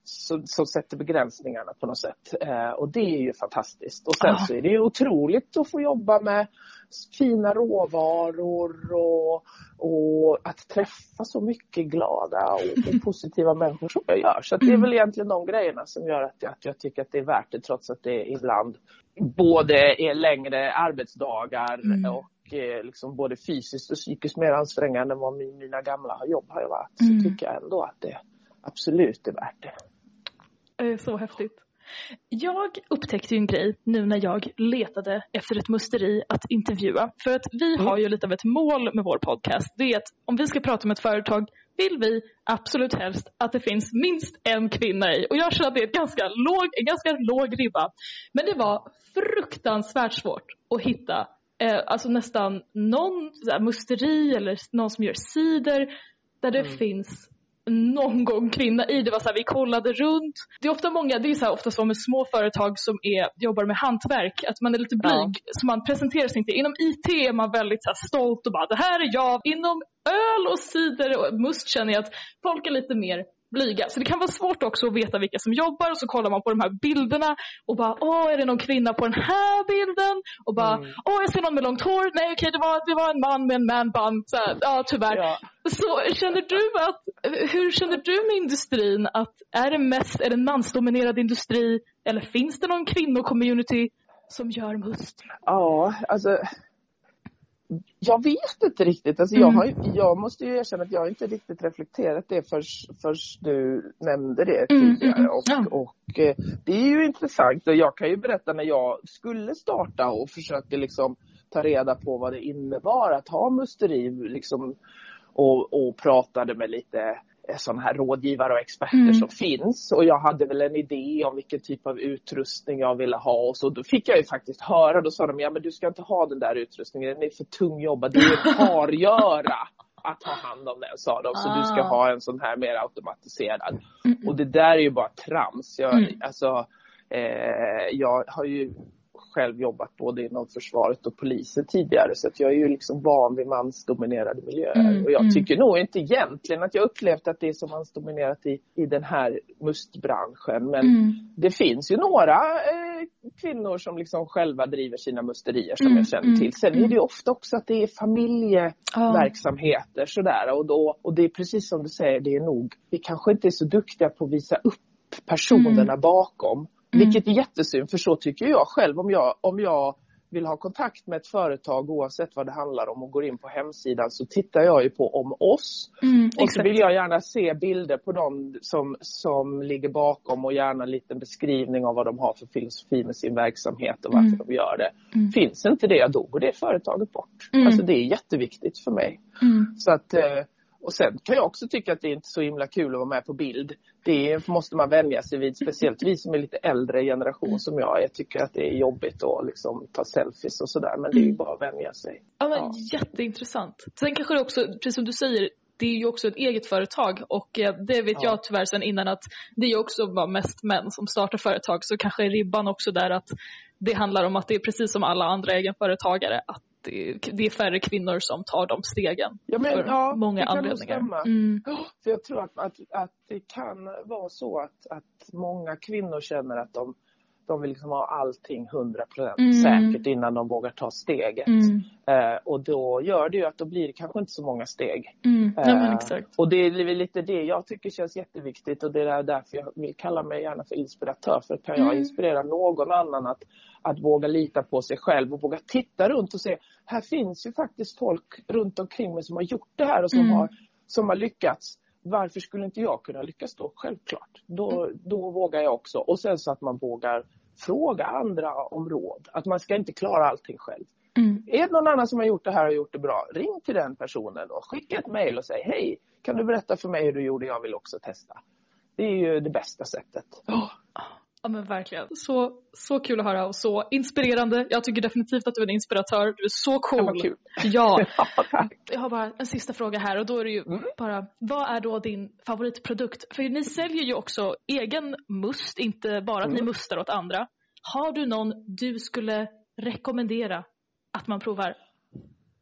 som, som sätter begränsningarna på något sätt. Eh, och det är ju fantastiskt. Och sen Ja. så är det ju otroligt att få jobba med fina råvaror och, och att träffa så mycket glada och, och positiva människor som jag gör. Så det är väl egentligen de grejerna som gör att jag, att jag tycker att det är värt det trots att det ibland både är längre arbetsdagar Mm. och eh, liksom både fysiskt och psykiskt mer ansträngande än vad min, mina gamla jobb har varit. Mm. Så tycker jag ändå att det absolut är värt det. Eh, Så häftigt. Jag upptäckte ju en grej nu när jag letade efter ett musteri att intervjua. För att vi har ju lite av ett mål med vår podcast. Det är att om vi ska prata med ett företag vill vi absolut helst att det finns minst en kvinna i. Och jag känner att det är ganska låg, en ganska låg ribba. Men det var fruktansvärt svårt att hitta eh, alltså nästan någon musteri eller någon som gör cider där det finns någon gång kvinna i. Det var så här, vi kollade runt. Det är ofta många, det är så här, ofta så med små företag som är, jobbar med hantverk, att man är lite blyg. Så man presenterar sig inte. Inom IT är man väldigt så här, stolt och bara, det här är jag. Inom öl och cider och must känner jag att folk är lite mer blyga. Så det kan vara svårt också att veta vilka som jobbar och så kollar man på de här bilderna och bara, åh är det någon kvinna på den här bilden? Och bara, Mm. åh jag ser någon med långt hår. Nej okej det var, det var en man med en manband. Så här, ja tyvärr. Ja. Så känner du att, hur känner du med industrin? Att är det mest, är det en mansdominerad industri? Eller finns det någon kvinnocommunity som gör must? Ja, alltså. Jag vet inte riktigt. Alltså, jag, har, ju- jag måste ju erkänna att jag inte riktigt reflekterat det först, först du nämnde det Mm, tidigare. mm, Och, och eh, det är ju intressant. Och jag kan ju berätta när jag skulle starta och försökte liksom ta reda på vad det innebar att ha musteri. Liksom, och, och pratade med lite sådana här rådgivare och experter Mm. som finns. Och jag hade väl en idé om vilken typ av utrustning jag ville ha. Och så då fick jag ju faktiskt höra, då sa de, ja men du ska inte ha den där utrustningen, den är för tung jobba, det är en hargöra att ha hand om den, sa de. Så du ska Ah. ha en sån här mer automatiserad. Och det där är ju bara trams. Jag, Mm. alltså, eh, jag har ju själv jobbat både inom försvaret och polisen tidigare så att jag är ju liksom van vid mansdominerade miljöer. Mm, och jag mm. tycker nog inte egentligen att jag upplevt att det är så mansdominerat i, i den här mustbranschen. Men Mm. det finns ju några eh, kvinnor som liksom själva driver sina musterier som Mm, jag känner mm, till. Sen är mm. det ju ofta också att det är familjeverksamheter sådär och, då, och det är precis som du säger, det är nog, vi kanske inte är så duktiga på att visa upp personerna bakom. Vilket är jättesynd för så tycker jag själv om jag, om jag vill ha kontakt med ett företag oavsett vad det handlar om och går in på hemsidan så tittar jag ju på om oss. Mm, Och så vill jag gärna se bilder på dem som, som ligger bakom och gärna en liten beskrivning av vad de har för filosofi med sin verksamhet och varför Mm. de gör det. Mm. Finns inte det, då går det företaget bort. Mm. Alltså det är jätteviktigt för mig. Mm. Så att, eh, och sen kan jag också tycka att det är inte så himla kul att vara med på bild. Det måste man vänja sig vid, speciellt vi som är lite äldre generation som jag. Jag tycker att det är jobbigt att liksom ta selfies och sådär men det är ju bara att vänja sig. Ja, men Ja. Jätteintressant. Sen kanske det också, precis som du säger, det är ju också ett eget företag och eh, det vet Ja. jag tyvärr sen innan att det är också bara mest män som startar företag så kanske är ribban också där att det handlar om att det är precis som alla andra egenföretagare att det, är färre kvinnor som tar de stegen Ja, men, för ja, många det kan anledningar. stämma. Mm. För jag tror att, att, att det kan vara så att, att många kvinnor känner att de, de vill liksom ha allting 100% Mm. säkert innan de vågar ta steget. Mm. Eh, och då gör det ju att då blir det kanske inte så många steg. Mm. Eh. Och det är lite det jag tycker känns jätteviktigt och det är därför jag vill kalla mig gärna för inspiratör. För kan jag Mm. inspirera någon annan att, att våga lita på sig själv och våga titta runt och se, här finns ju faktiskt folk runt omkring mig som har gjort det här och som, Mm. har, som har lyckats. Varför skulle inte jag kunna lyckas då? Självklart. Då, Mm. då vågar jag också. Och sen så att man vågar fråga andra om råd. Att man ska inte klara allting själv. Mm. Är det någon annan som har gjort det här och gjort det bra, ring till den personen och skicka ett mejl och säg hej, kan du berätta för mig hur du gjorde, jag vill också testa. Det är ju det bästa sättet. Ja men verkligen. Så, så kul att höra och så inspirerande. Jag tycker definitivt att du är en inspiratör. Du är så cool. kul. Ja. Ja. Jag har bara en sista fråga här och då är det ju Mm. bara, vad är då din favoritprodukt? För ni säljer ju också egen must, inte bara att ni Mm. mustar åt andra. Har du någon du skulle rekommendera att man provar?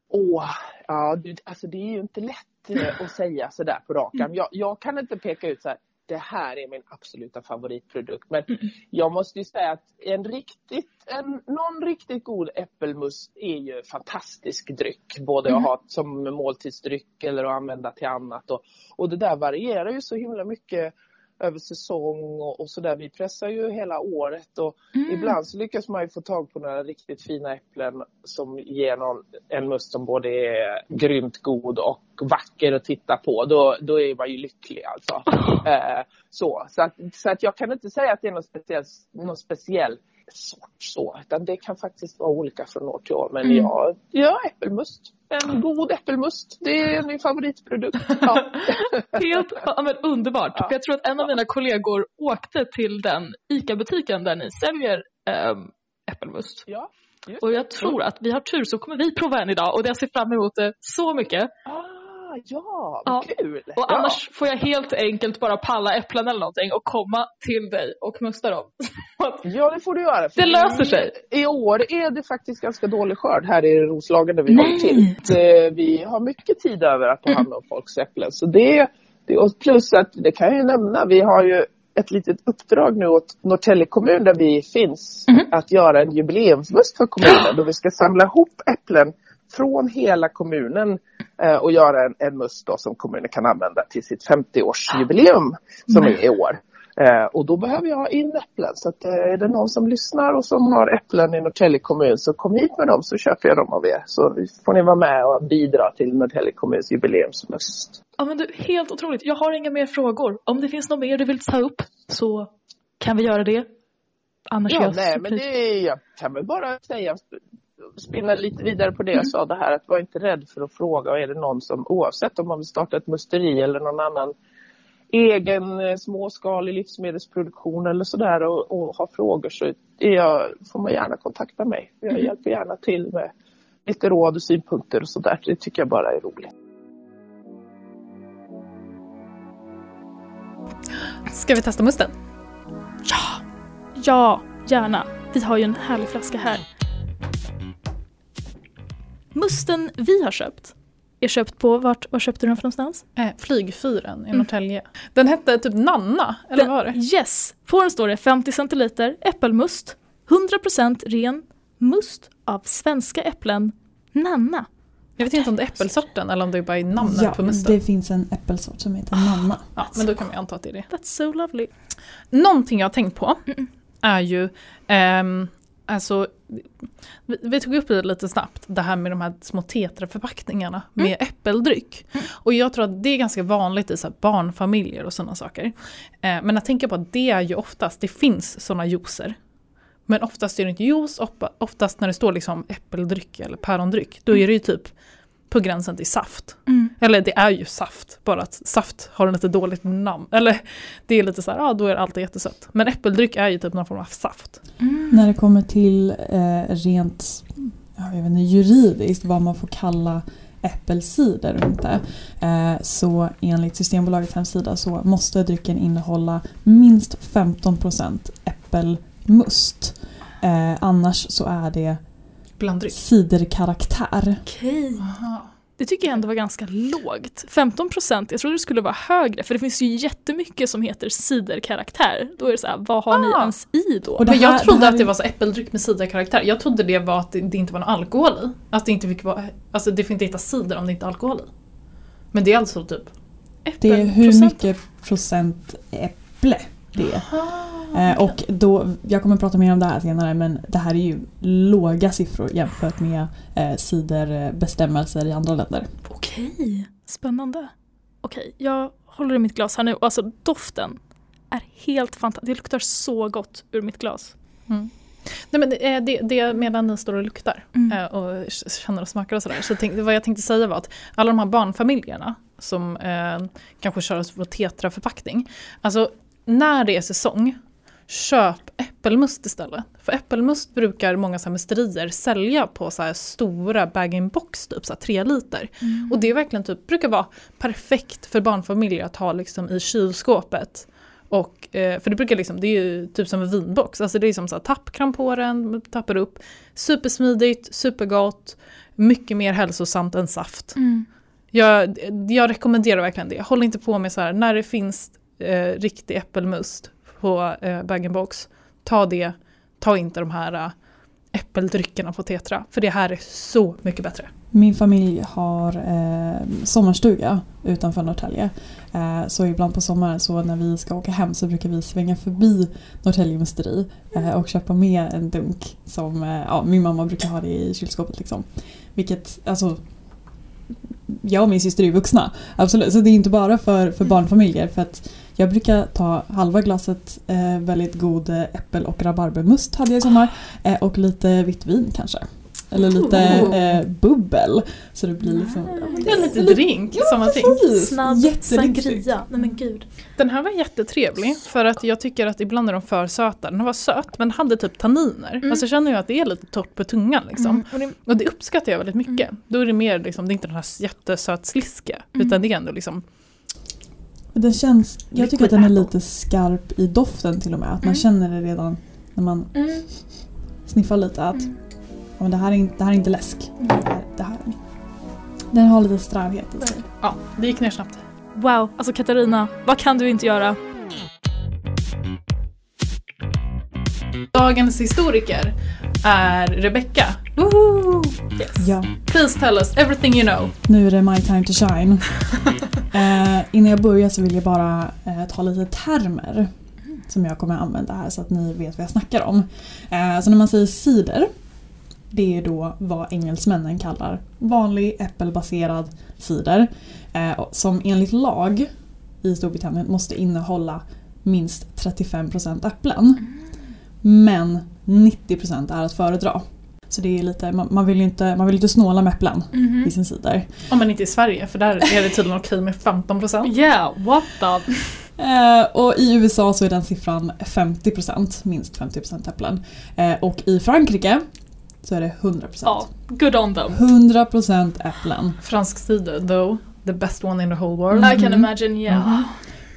Åh, ja, du, alltså det är ju inte lätt eh, att säga sådär på rak arm. Jag, jag kan inte peka ut så här, det här är min absoluta favoritprodukt. Men jag måste ju säga att en riktigt, en, någon riktigt god äppelmust är ju fantastisk dryck. Både att ha som måltidsdryck eller att använda till annat. Och, och det där varierar ju så himla mycket över säsong och, och sådär. Vi pressar ju hela året och ibland så lyckas man ju få tag på några riktigt fina äpplen som ger någon, en must som både är grymt god och vacker att titta på. Då, då är man ju lycklig alltså. Eh, så så, att, så att jag kan inte säga att det är någon speciell, någon speciell sort så, utan det kan faktiskt vara olika från år till år. Men Mm. ja, ja, äppelmust. En god äppelmust, det är min favoritprodukt. Ja. Helt ja, men underbart. Ja. Jag tror att en av mina kollegor åkte till den ICA-butiken där ni säljer ähm, äppelmust. ja. Och jag tror att vi har tur så kommer vi prova en idag och jag ser fram emot det så mycket. Ah, ja, Ja. vad kul! Och ja. annars får jag helt enkelt bara palla äpplen eller någonting och komma till dig och musta dem. Ja, det får du göra. Det löser sig. I, år är det faktiskt ganska dålig skörd här i Roslagen där vi håller till. Eh, Vi har mycket tid över att ta hand om folks äpplen. Så det, det, och plus att, det kan jag ju nämna, vi har ju ett litet uppdrag nu åt Norrtälje kommun där vi finns att göra en jubileumsmust för kommunen då vi ska samla ihop äpplen från hela kommunen och göra en, en must som kommunen kan använda till sitt 50-årsjubileum som är i år. Eh, och då behöver jag ha in äpplen. Så att, eh, är det någon som lyssnar och som har äpplen i Norrtälje kommun så kom hit med dem så köper jag dem av er. Så får ni vara med och bidra till Norrtälje kommuns jubileumsmust. Ja men du, helt otroligt. Jag har inga mer frågor. Om det finns något mer du vill ta upp så kan vi göra det. Annars Ja, nej, men det jag kan väl bara säga, spinna lite vidare på det Mm. jag sa, det här att var inte rädd för att fråga. Och är det någon som, oavsett om man vill starta ett musteri eller någon annan egen eh, småskalig livsmedelsproduktion eller sådär och, och har frågor så är jag, får man gärna kontakta mig. Jag Mm. hjälper gärna till med lite råd och synpunkter och sådär. Det tycker jag bara är roligt. Ska vi testa musten? Ja, gärna. Vi Vi har ju en härlig flaska här. Musten vi har köpt är köpt på, vart, var köpte du den för någonstans? Eh, flygfyren i Mm. Norrtälje. Den hette typ Nanna, eller Den- vad var det? Yes! På den står det 50 centiliter äppelmust, 100% ren must av svenska äpplen, Nanna. Jag vet inte om det är äppelsorten eller om det bara är namnet Ja, på musten. det finns en äppelsort som heter Nanna. Ja, men då kan vi anta att det är det. That's so lovely. Någonting jag har tänkt på Mm. är ju, ehm, alltså, vi, vi tog upp det lite snabbt, det här med de här små tetraförpackningarna med äppeldryck. Och jag tror att det är ganska vanligt i så barnfamiljer och sådana saker. Eh, men att tänka på att det är ju oftast, det finns sådana juicer. Men oftast är det inte juice, oftast när det står liksom äppeldryck eller pärondryck, då är det ju typ på gränsen till saft. Mm. Eller det är ju saft, bara att saft har en lite dåligt namn. Eller det är lite så här, ja då är allt jättesött. Men äppeldryck är ju typ någon form av saft. När det kommer till eh, rent jag vet inte, juridiskt vad man får kalla äppelcider och inte. Eh, så enligt Systembolagets hemsida så måste drycken innehålla minst 15% äppelmust. Eh, annars så är det Blanddryck. ciderkaraktär. Okej. Aha. Det tycker jag ändå var ganska lågt. 15% jag trodde det skulle vara högre för det finns ju jättemycket som heter ciderkaraktär. Då är det så här, vad har ni Ah. ens i då? Men jag trodde det här att det var så äppeldryck med ciderkaraktär. Jag trodde det var att det, det inte var någon alkohol i. Att det inte fick vara, alltså det får inte heta cider om det inte är alkohol i. Men det är alltså typ Det är hur Äppelprocent. mycket procent äpple det. Eh, och då, jag kommer prata mer om det här senare men det här är ju låga siffror jämfört med eh, ciderbestämmelser i andra länder. Okej, spännande. Okej, jag håller i mitt glas här nu och alltså doften är helt fantastisk. Det luktar så gott ur mitt glas. Nej men det, det, det medan ni står och luktar Mm. eh, och känner och smakar och sådär. Så tänk, vad jag tänkte säga var att alla de här barnfamiljerna som eh, kanske kör på tetraförpackning. Alltså när det är säsong, köp äppelmust istället. För äppelmust brukar många så musterier sälja på så här stora bag-in-box, typ så tre liter. Och det är verkligen typ, brukar vara perfekt för barnfamiljer att ha liksom i kylskåpet. Och, eh, för det brukar liksom, det är ju typ som en vinbox, alltså det är som så här tappkram på den, tappar upp. Supersmidigt, supergott, mycket mer hälsosamt än saft. Mm. Jag, jag rekommenderar verkligen det. Håll inte på med så här, när det finns eh, riktig äppelmust på eh, bag-in-box, ta det, ta inte de här eh, äppeldryckerna på Tetra, för det här är så mycket bättre. Min familj har eh, sommarstuga utanför Norrtälje. Eh, så ibland på sommaren så när vi ska åka hem så brukar vi svänga förbi Norrtälje musteri eh, och köpa med en dunk som eh, ja, min mamma brukar ha det i kylskåpet. Liksom. Vilket, alltså jag och min syster är vuxna, absolut. Så det är inte bara för, för barnfamiljer. För att jag brukar ta halva glaset eh, väldigt god eh, äppel och rabarbermust hade jag i sommar. Eh, och lite vitt vin kanske. Eller lite Oh. eh, bubbel. Så det blir liksom... ja, Det är en liten lite- drink, samma ting. precis. Snabb sangria. Nej men gud. Den här var jättetrevlig för att jag tycker att ibland är de för söta. Den var söt men hade typ tanniner. Mm. Alltså jag känner ju att det är lite torrt på tungan liksom. Mm. Och det, Och det uppskattar jag väldigt mycket. Då är det mer liksom, det är inte den här jättesöt sliske. Mm. Utan det är ändå liksom, Den känns, jag tycker att den är lite skarp i doften till och med. Att man Mm. känner det redan när man mm. sniffar lite att Mm. ja, men det, här är inte, det här är inte läsk. Mm. Det här, det här. Den har lite strävhet i sig. ja det gick ner snabbt. Wow, alltså Katarina, vad kan du inte göra? Dagens historiker är Rebecca. Yes. Ja, Please tell us everything you know. nu är det my time to shine. eh, innan jag börjar så vill jag bara eh, ta lite termer som jag kommer använda här så att ni vet vad jag snackar om. Eh, så när man säger cider, det är då vad engelsmännen kallar vanlig äppelbaserad cider. Eh, som enligt lag i Storbritannien måste innehålla minst 35% äpplen. Men 90% är att föredra. Så det är lite, man, man, vill ju inte, man vill inte snåla med äpplen i sin cider. Om man inte är i Sverige för där är det tydligen okej med 15%. Yeah, what the? Eh, och i USA så är den siffran 50%, minst 50% äpplen. Eh, och i Frankrike så är det 100%. Ja, good on them. 100% äpplen. Fransk cider though, the best one in the whole world. I can imagine, yeah. Mhm.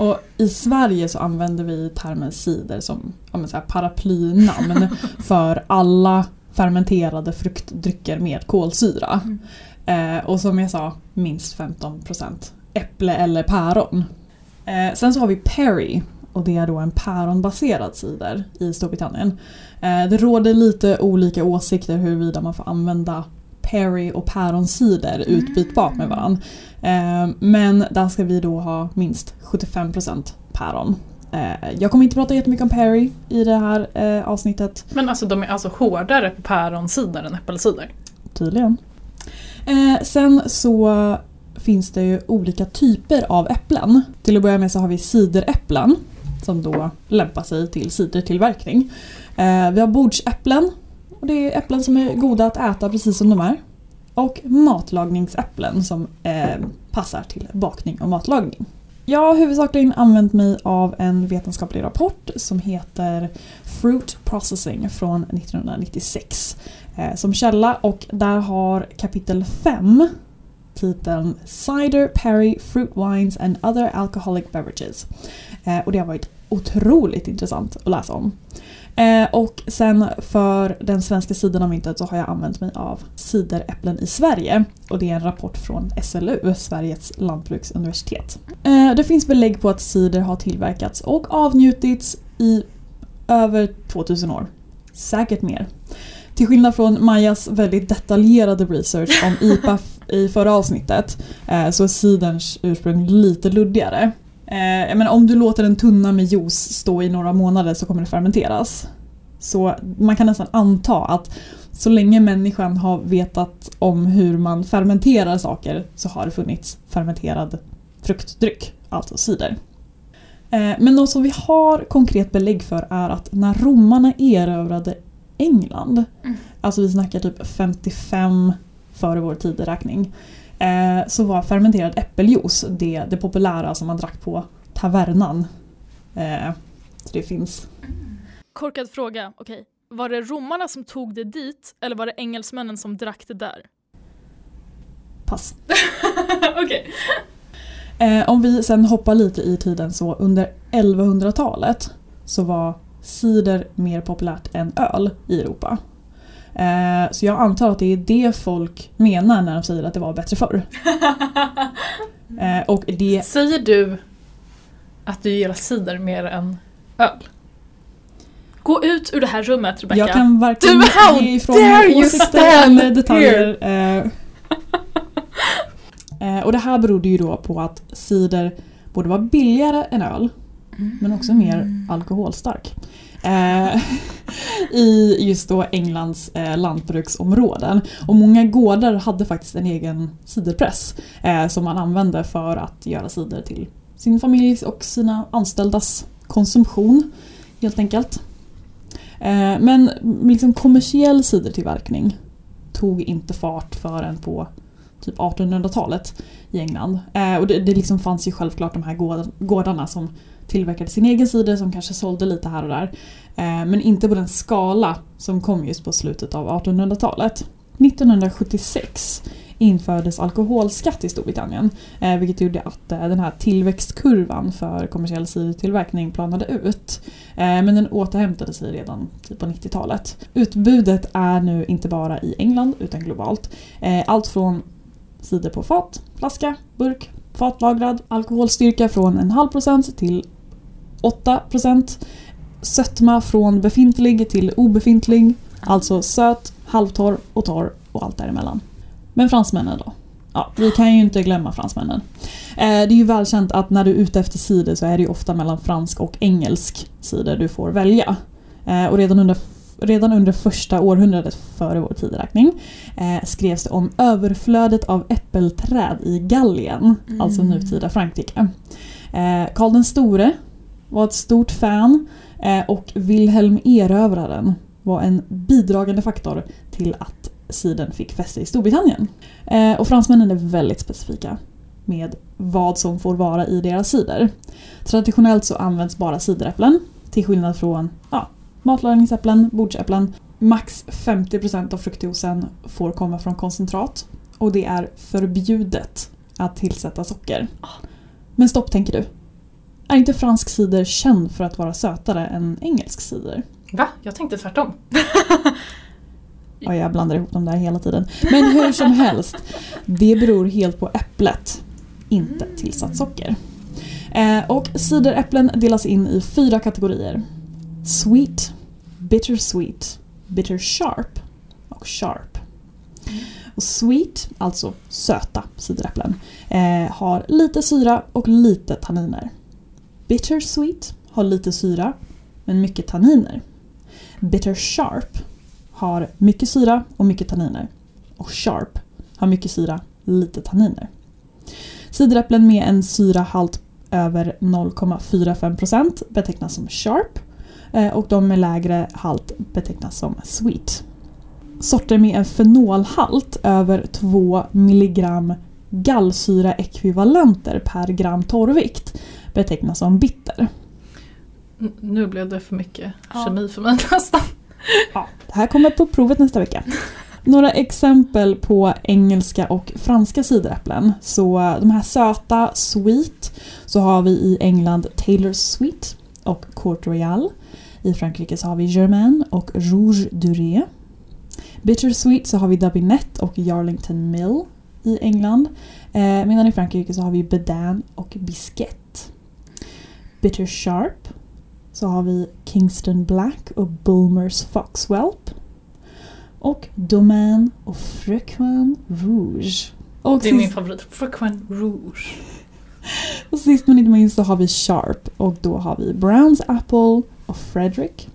Och I Sverige så använder vi termen cider som ja, så här paraplynamn för alla fermenterade fruktdrycker med kolsyra. Eh, och som jag sa, minst 15% äpple eller päron. Eh, sen så har vi Perry och det är då en päronbaserad cider i Storbritannien. Eh, det råder lite olika åsikter huruvida man får använda Perry och päronsider utbytbart med varandra. Eh, men där ska vi då ha minst 75% päron. Eh, jag kommer inte prata jättemycket om Perry i det här eh, avsnittet. Men alltså de är alltså hårdare på päronsider än äppelsider? Tydligen. Sen så finns det ju olika typer av äpplen. Till att börja med så har vi cideräpplen som då lämpar sig till cidertillverkning. Vi har bordsäpplen och det är äpplen som är goda att äta precis som de är. Och matlagningsäpplen som eh, passar till bakning och matlagning. Jag har huvudsakligen använt mig av en vetenskaplig rapport som heter Fruit Processing från 1996 eh, som källa och där har kapitel 5 titeln Cider, Perry, Fruit Wines and Other Alcoholic Beverages. Eh, och det har varit otroligt intressant att läsa om. Eh, och sen för den svenska sidan av myntet så har jag använt mig av cideräpplen i Sverige. Och det är en rapport från SLU, Sveriges lantbruksuniversitet. Eh, det finns belägg på att cider har tillverkats och avnjutits i över 2000 år. Säkert mer. Till skillnad från Majas väldigt detaljerade research om IPA i förra avsnittet eh, så är ciderns ursprung lite luddigare. Eh, menar, om du låter en tunna med juice stå i några månader så kommer det fermenteras. Så man kan nästan anta att så länge människan har vetat om hur man fermenterar saker så har det funnits fermenterad fruktdryck, alltså cider. Eh, men något som vi har konkret belägg för är att när romarna erövrade England, Mm. alltså vi snackar typ 55 före vår tideräkning, så var fermenterad äppeljuice det, det populära som man drack på tavernan. Eh, så det finns. Korkad fråga, okej. Var det romarna som tog det dit eller var det engelsmännen som drack det där? Pass. Okej. Eh, om vi sen hoppar lite i tiden så under 1100-talet så var cider mer populärt än öl i Europa. Eh, så jag antar att det är det folk menar när de säger att det var bättre förr. Eh, och det Säger du att du gillar cider mer än öl? Gå ut ur det här rummet Rebecca. Jag kan varken Du, ge ifrån mig åsikter eller detaljer. Eh, och det här berodde ju då på att cider borde vara billigare än öl, men också mer alkoholstark. Eh, I just då Englands eh, lantbruksområden. Och många gårdar hade faktiskt en egen ciderpress eh, som man använde för att göra cider till sin familjs och sina anställdas konsumtion. Helt enkelt. Eh, men liksom kommersiell cidertillverkning tog inte fart förrän på typ 1800-talet i England. Eh, och det, det liksom fanns ju självklart de här gård- gårdarna som tillverkade sin egen cider som kanske sålde lite här och där. Eh, men inte på den skala som kom just på slutet av 1800-talet. 1976 infördes alkoholskatt i Storbritannien. Eh, vilket gjorde att eh, den här tillväxtkurvan för kommersiell cidertillverkning planade ut. Men den återhämtade sig redan typ på 90-talet. Utbudet är nu inte bara i England utan globalt. Allt från cider på fat, flaska, burk, fatlagrad, alkoholstyrka från en halv procent till 8 procent. Sötma från befintlig till obefintlig. Alltså söt, halvtorr och torr och allt däremellan. Men fransmännen då? Ja, vi kan ju inte glömma fransmännen. Eh, det är ju välkänt att när du är ute efter cider så är det ju ofta mellan fransk och engelsk cider du får välja. Eh, och redan under, redan under första århundradet före vår tideräkning eh, skrevs det om överflödet av äppelträd i Gallien, alltså nutida Frankrike. Karl den store var ett stort fan eh, och Wilhelm Erövraren var en bidragande faktor till att cidern fick fäste i Storbritannien. Eh, och fransmännen är väldigt specifika med vad som får vara i deras cider. Traditionellt så används bara cideräpplen till skillnad från ja, matlagningsäpplen, bordsäpplen. Max 50% av fruktjuicen får komma från koncentrat och det är förbjudet att tillsätta socker. Men stopp tänker du. Är inte fransk cider känd för att vara sötare än engelsk cider? Va? Jag tänkte tvärtom. Ja, jag blandar ihop dem där hela tiden. Men hur som helst, det beror helt på äpplet, inte tillsatt socker. Eh, och cideräpplen delas in i fyra kategorier. Sweet, bitter sweet, bitter sharp och sharp. Och sweet, alltså söta cideräpplen, eh, har lite syra och lite tanniner. Bitter sweet har lite syra men mycket tanniner. Bitter sharp har mycket syra och mycket tanniner. Och sharp har mycket syra, lite tanniner. Cideräpplen med en syrahalt över 0,45% betecknas som sharp eh, och de med lägre halt betecknas som sweet. Sorter med en fenolhalt över 2 mg gallsyraekvivalenter per gram torrvikt betecknas som bitter. Nu blev det för mycket Ja. kemi för mig nästan. Ja, det här kommer på provet nästa vecka. Några exempel på engelska och franska cideräpplen. Så de här söta, sweet, så har vi i England Taylor's Sweet och Court Royal. I Frankrike så har vi Germain och Rouge Durée. Bitter Sweet så har vi Dabinett och Yarlington Mill i England. Eh, medan i Frankrike så har vi Bedin och Bisquette. Bitter Sharp så har vi Kingston Black och Bulmers Foxwhelp. Och Domaine och Frequin Rouge. Och Det är min favorit. Frequent Rouge. och sist men inte minst så har vi Sharp och då har vi Browns Apple och Frederick.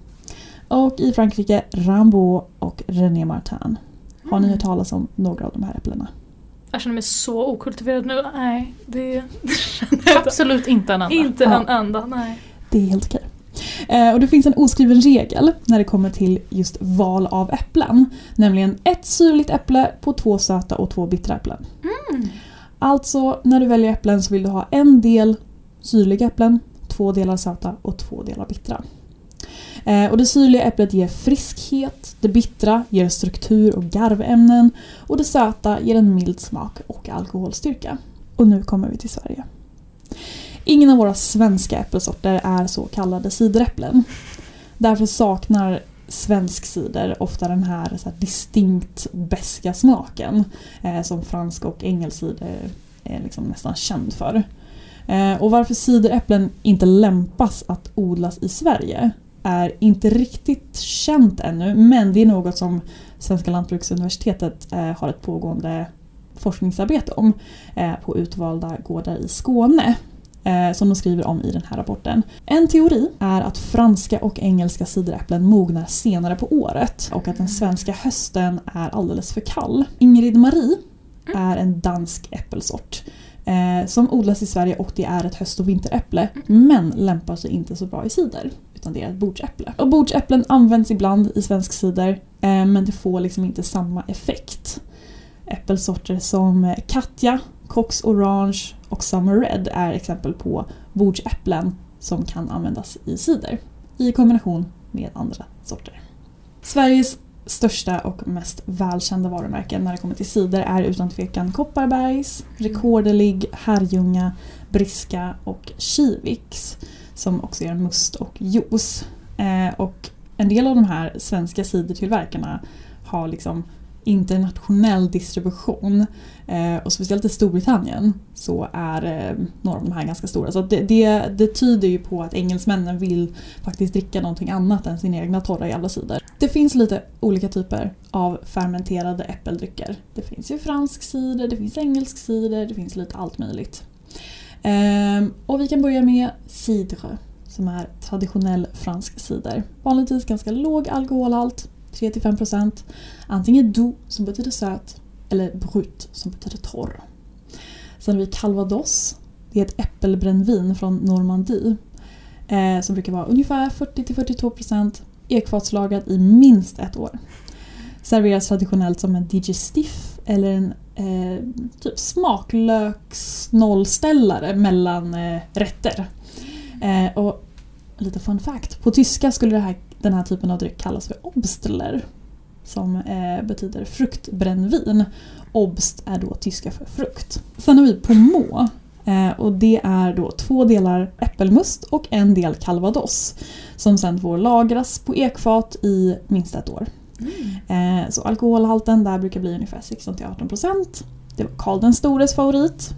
Och i Frankrike Rambo och René Martin. Har ni hört talas om några av de här äpplena? Jag känner mig så okultiverad nu. Nej, det. Absolut inte en enda. Inte en enda, nej. Det är helt okej. Eh, och det finns en oskriven regel när det kommer till just val av äpplen. Nämligen ett syrligt äpple på två söta och två bittra äpplen. Alltså, när du väljer äpplen så vill du ha en del syrliga äpplen, två delar söta och två delar bittra. Eh, och det syrliga äpplet ger friskhet, det bittra ger struktur och garvämnen och det söta ger en mild smak och alkoholstyrka. Och nu kommer vi till Sverige. Ingen av våra svenska äppelsorter är så kallade cideräpplen. Därför saknar svensk cider ofta den här, så här distinkt beska smaken eh, som fransk och engelsk cider är liksom nästan känd för. Eh, och varför cideräpplen inte lämpas att odlas i Sverige är inte riktigt känt ännu men det är något som Svenska lantbruksuniversitetet eh, har ett pågående forskningsarbete om eh, på utvalda gårdar i Skåne eh, som de skriver om i den här rapporten. En teori är att franska och engelska cideräpplen mognar senare på året och att den svenska hösten är alldeles för kall. Ingrid Marie är en dansk äppelsort som odlas i Sverige och det är ett höst och vinteräpple men lämpar sig inte så bra i cider ett bordsäpple. Och bordsäpplen används ibland i svensk cider eh, men det får liksom inte samma effekt. Äppelsorter som eh, Katja, Cox Orange och Summer Red är exempel på bordsäpplen som kan användas i cider i kombination med andra sorter. Sveriges största och mest välkända varumärken när det kommer till cider är utan tvekan Kopparbergs, Rekorderlig, Herrljunga, Briska och Kivix som också gör must och juice. Eh, och en del av de här svenska cidertillverkarna har liksom internationell distribution eh, och speciellt i Storbritannien så är eh, några av de här ganska stora. Så det, det, det tyder ju på att engelsmännen vill faktiskt dricka någonting annat än sin egna torra jävla cider. Det finns lite olika typer av fermenterade äppeldrycker. Det finns ju fransk cider, det finns engelsk cider, det finns lite allt möjligt. Ehm, och vi kan börja med cidre som är traditionell fransk cider. Vanligtvis ganska låg alkoholhalt, 3-5%. Antingen doux som betyder söt eller brut som betyder torr. Sen har vi calvados. Det är ett äppelbrännvin från Normandie eh, som brukar vara ungefär 40-42% ekfatslagrat i minst ett år. Serveras traditionellt som en digestif eller en eh, typ smaklöksnollställare mellan eh, rätter. Eh, och lite fun fact. På tyska skulle det här, den här typen av dryck kallas för obstler. Som eh, betyder fruktbrännvin. Obst är då tyska för frukt. Sen har vi pommeau. Eh, och det är då två delar äppelmust och en del calvados som sen får lagras på ekfat i minst ett år. Eh, så alkoholhalten där brukar bli ungefär 16-18%. Det var Karl den stores favorit.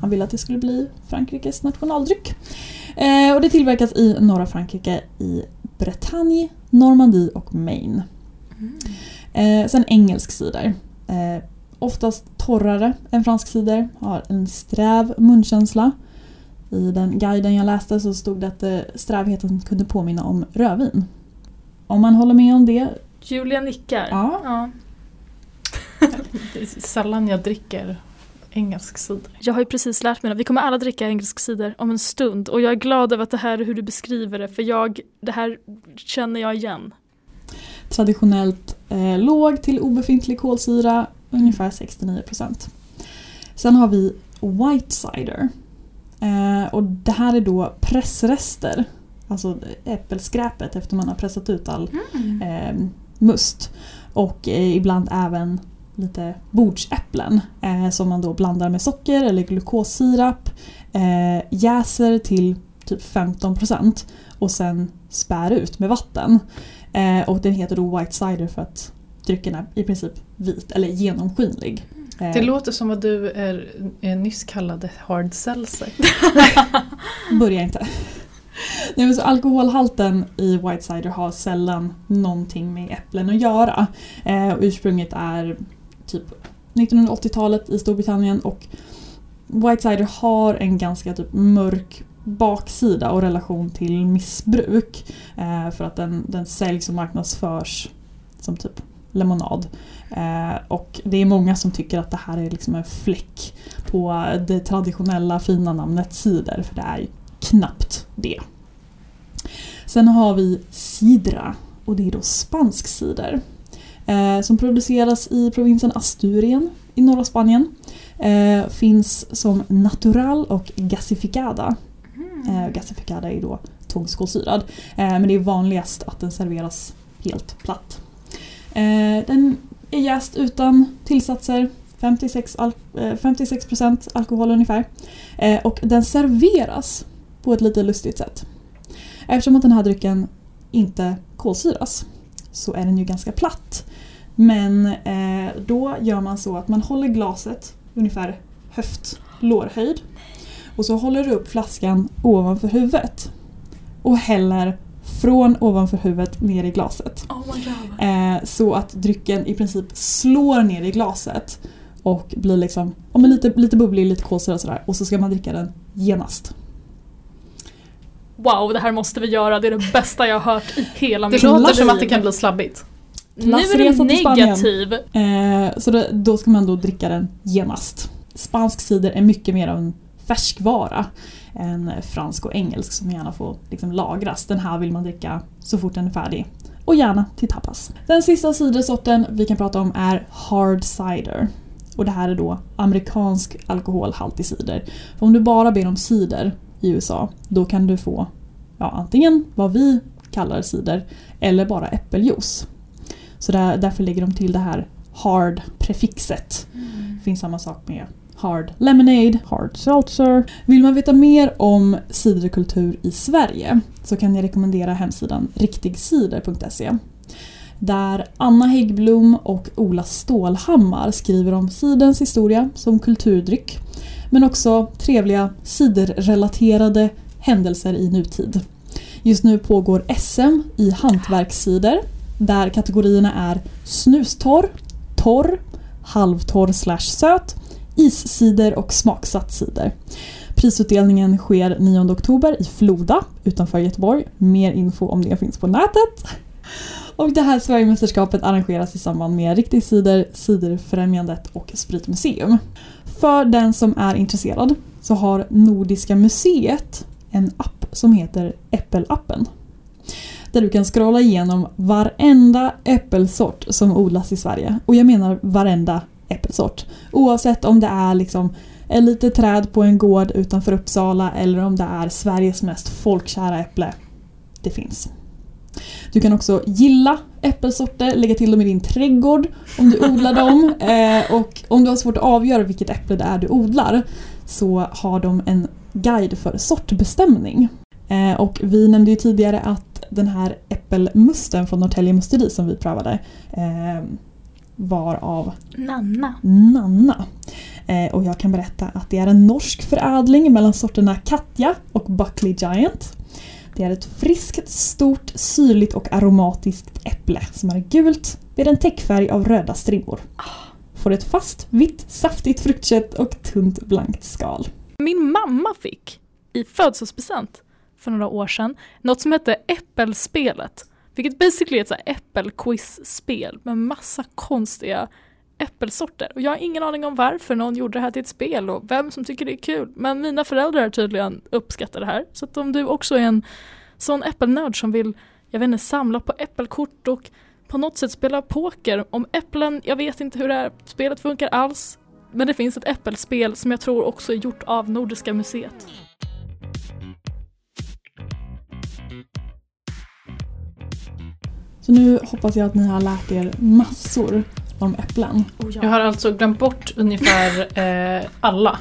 Han ville att det skulle bli Frankrikes nationaldryck. Eh, och det tillverkas i norra Frankrike i Bretagne, Normandie och Maine. Eh, sen engelsk cider. Oftast torrare än fransk cider, har en sträv munkänsla. I den guiden jag läste så stod det att strävheten kunde påminna om rödvin. Om man håller med om det, Julia nickar. ja. Ja. Det sällan jag dricker engelsk cider. Jag har ju precis lärt mig att vi kommer alla dricka engelsk cider om en stund och jag är glad över att det här är hur du beskriver det för jag, det här känner jag igen. traditionellt eh, låg till obefintlig kolsyra, ungefär 69%. Sen har vi White Cider. Eh, och det här är då pressrester, alltså äppelskräpet efter man har pressat ut all eh, must. Och eh, ibland även lite bordsäpplen eh, som man då blandar med socker eller glukossirap, eh, jäser till typ 15% och sen spär ut med vatten. Eh, och den heter då White Cider för att drycken är i princip vit eller genomskinlig. Eh, Det låter som att du är, är nyss kallade hard seltzer. Börja inte. Nej, men så alkoholhalten i White Cider har sällan någonting med äpplen att göra. Eh, och ursprunget är typ 1980-talet i Storbritannien och White Cider har en ganska typ mörk baksida och relation till missbruk. Eh, för att den, den säljs och marknadsförs som typ lemonad. Eh, och det är många som tycker att det här är liksom en fläck på det traditionella fina namnet cider, för det är ju knappt det. Sen har vi sidra och det är då spansk cider. Eh, som produceras i provinsen Asturien i norra Spanien. Eh, finns som natural och gasificada. Eh, gasificada är då tungskolsyrad. Eh, men det är vanligast att den serveras helt platt. Eh, den är jäst utan tillsatser, 56, al- eh, 56% alkohol ungefär. Eh, och den serveras på ett lite lustigt sätt. Eftersom att den här drycken inte kolsyras så är den ju ganska platt. Men eh, då gör man så att man håller glaset ungefär höft-lårhöjd och så håller du upp flaskan ovanför huvudet och häller från ovanför huvudet ner i glaset. Oh. Eh, så att drycken i princip slår ner i glaset och blir liksom ja, lite, lite bubblig, lite kolsyrad och sådär. Och så ska man dricka den genast. Wow, det här måste vi göra. Det är det bästa jag har hört i hela Det mitt låter liv. som att det kan bli slabbigt. Nu är du negativ. Eh, så det, då ska man då dricka den genast. Spansk cider är mycket mer av en färskvara än fransk och engelsk som gärna får liksom lagras. Den här vill man dricka så fort den är färdig. Och gärna till tapas. Den sista cidersorten vi kan prata om är hard cider. Och det här är då amerikansk alkoholhaltig cider. För om du bara ber om cider i USA, då kan du få ja, antingen vad vi kallar cider eller bara äppeljuice. Så där, därför lägger de till det här hard-prefixet. Det finns samma sak med hard lemonade, hard seltzer. Vill man veta mer om ciderkultur i Sverige så kan jag rekommendera hemsidan riktigcider.se. Där Anna Häggblom och Ola Stålhammar skriver om ciderns historia som kulturdryck men också trevliga ciderrelaterade händelser i nutid. Just nu pågår SM i hantverkscider där kategorierna är snustorr, torr, halvtorr slash söt, iscider och smaksatt cider. Prisutdelningen sker 9 oktober i Floda utanför Göteborg. Mer info om det finns på nätet. Och det här Sverigemästerskapet arrangeras i samband med Riktig cider, Ciderfrämjandet och Spritmuseum. För den som är intresserad så har Nordiska museet en app som heter Äppelappen. Där du kan scrolla igenom varenda äppelsort som odlas i Sverige. Och jag menar varenda äppelsort. Oavsett om det är liksom ett litet träd på en gård utanför Uppsala eller om det är Sveriges mest folkkära äpple. Det finns. Du kan också gilla äppelsorter, lägga till dem i din trädgård om du odlar dem. Eh, och om du har svårt att avgöra vilket äpple det är du odlar så har de en guide för sortbestämning. Eh, och vi nämnde ju tidigare att den här äppelmusten från Norrtälje musteri som vi prövade eh, var av Nanna. Nanna. Eh, och jag kan berätta att det är en norsk förädling mellan sorterna Katja och Buckley Giant. Det är ett friskt, stort, syrligt och aromatiskt äpple som är gult med en täckfärg av röda strimmor. Får ett fast, vitt, saftigt fruktkött och tunt blankt skal. Min mamma fick i födelsedagspresent för några år sedan något som hette Äppelspelet. Vilket basically är ett äppelquiz-spel med massa konstiga äppelsorter. Och jag har ingen aning om varför någon gjorde det här till ett spel och vem som tycker det är kul. Men mina föräldrar tydligen uppskattar det här. Så att om du också är en sån äppelnörd som vill, jag vet inte, samla på äppelkort och på något sätt spela poker om äpplen, jag vet inte hur det här spelet funkar alls. Men det finns ett äppelspel som jag tror också är gjort av Nordiska museet. Så nu hoppas jag att ni har lärt er massor om äpplen. Oh, ja. Jag har alltså glömt bort ungefär eh, alla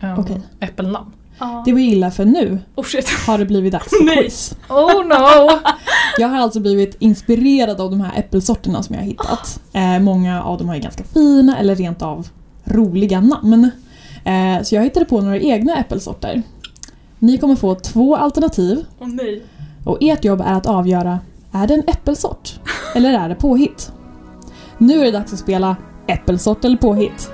um, Okej. äppelnamn. Ja. Det var illa för nu Oh shit. har det blivit dags för quiz. Oh no! Jag har alltså blivit inspirerad av de här äppelsorterna som jag har hittat. Eh, många av dem har ju ganska fina eller rent av roliga namn. Eh, så jag hittade på några egna äppelsorter. Ni kommer få två alternativ Åh nej. och ert jobb är att avgöra är det en äppelsort eller är det påhitt? Nu är det dags att spela äppelsort eller påhitt.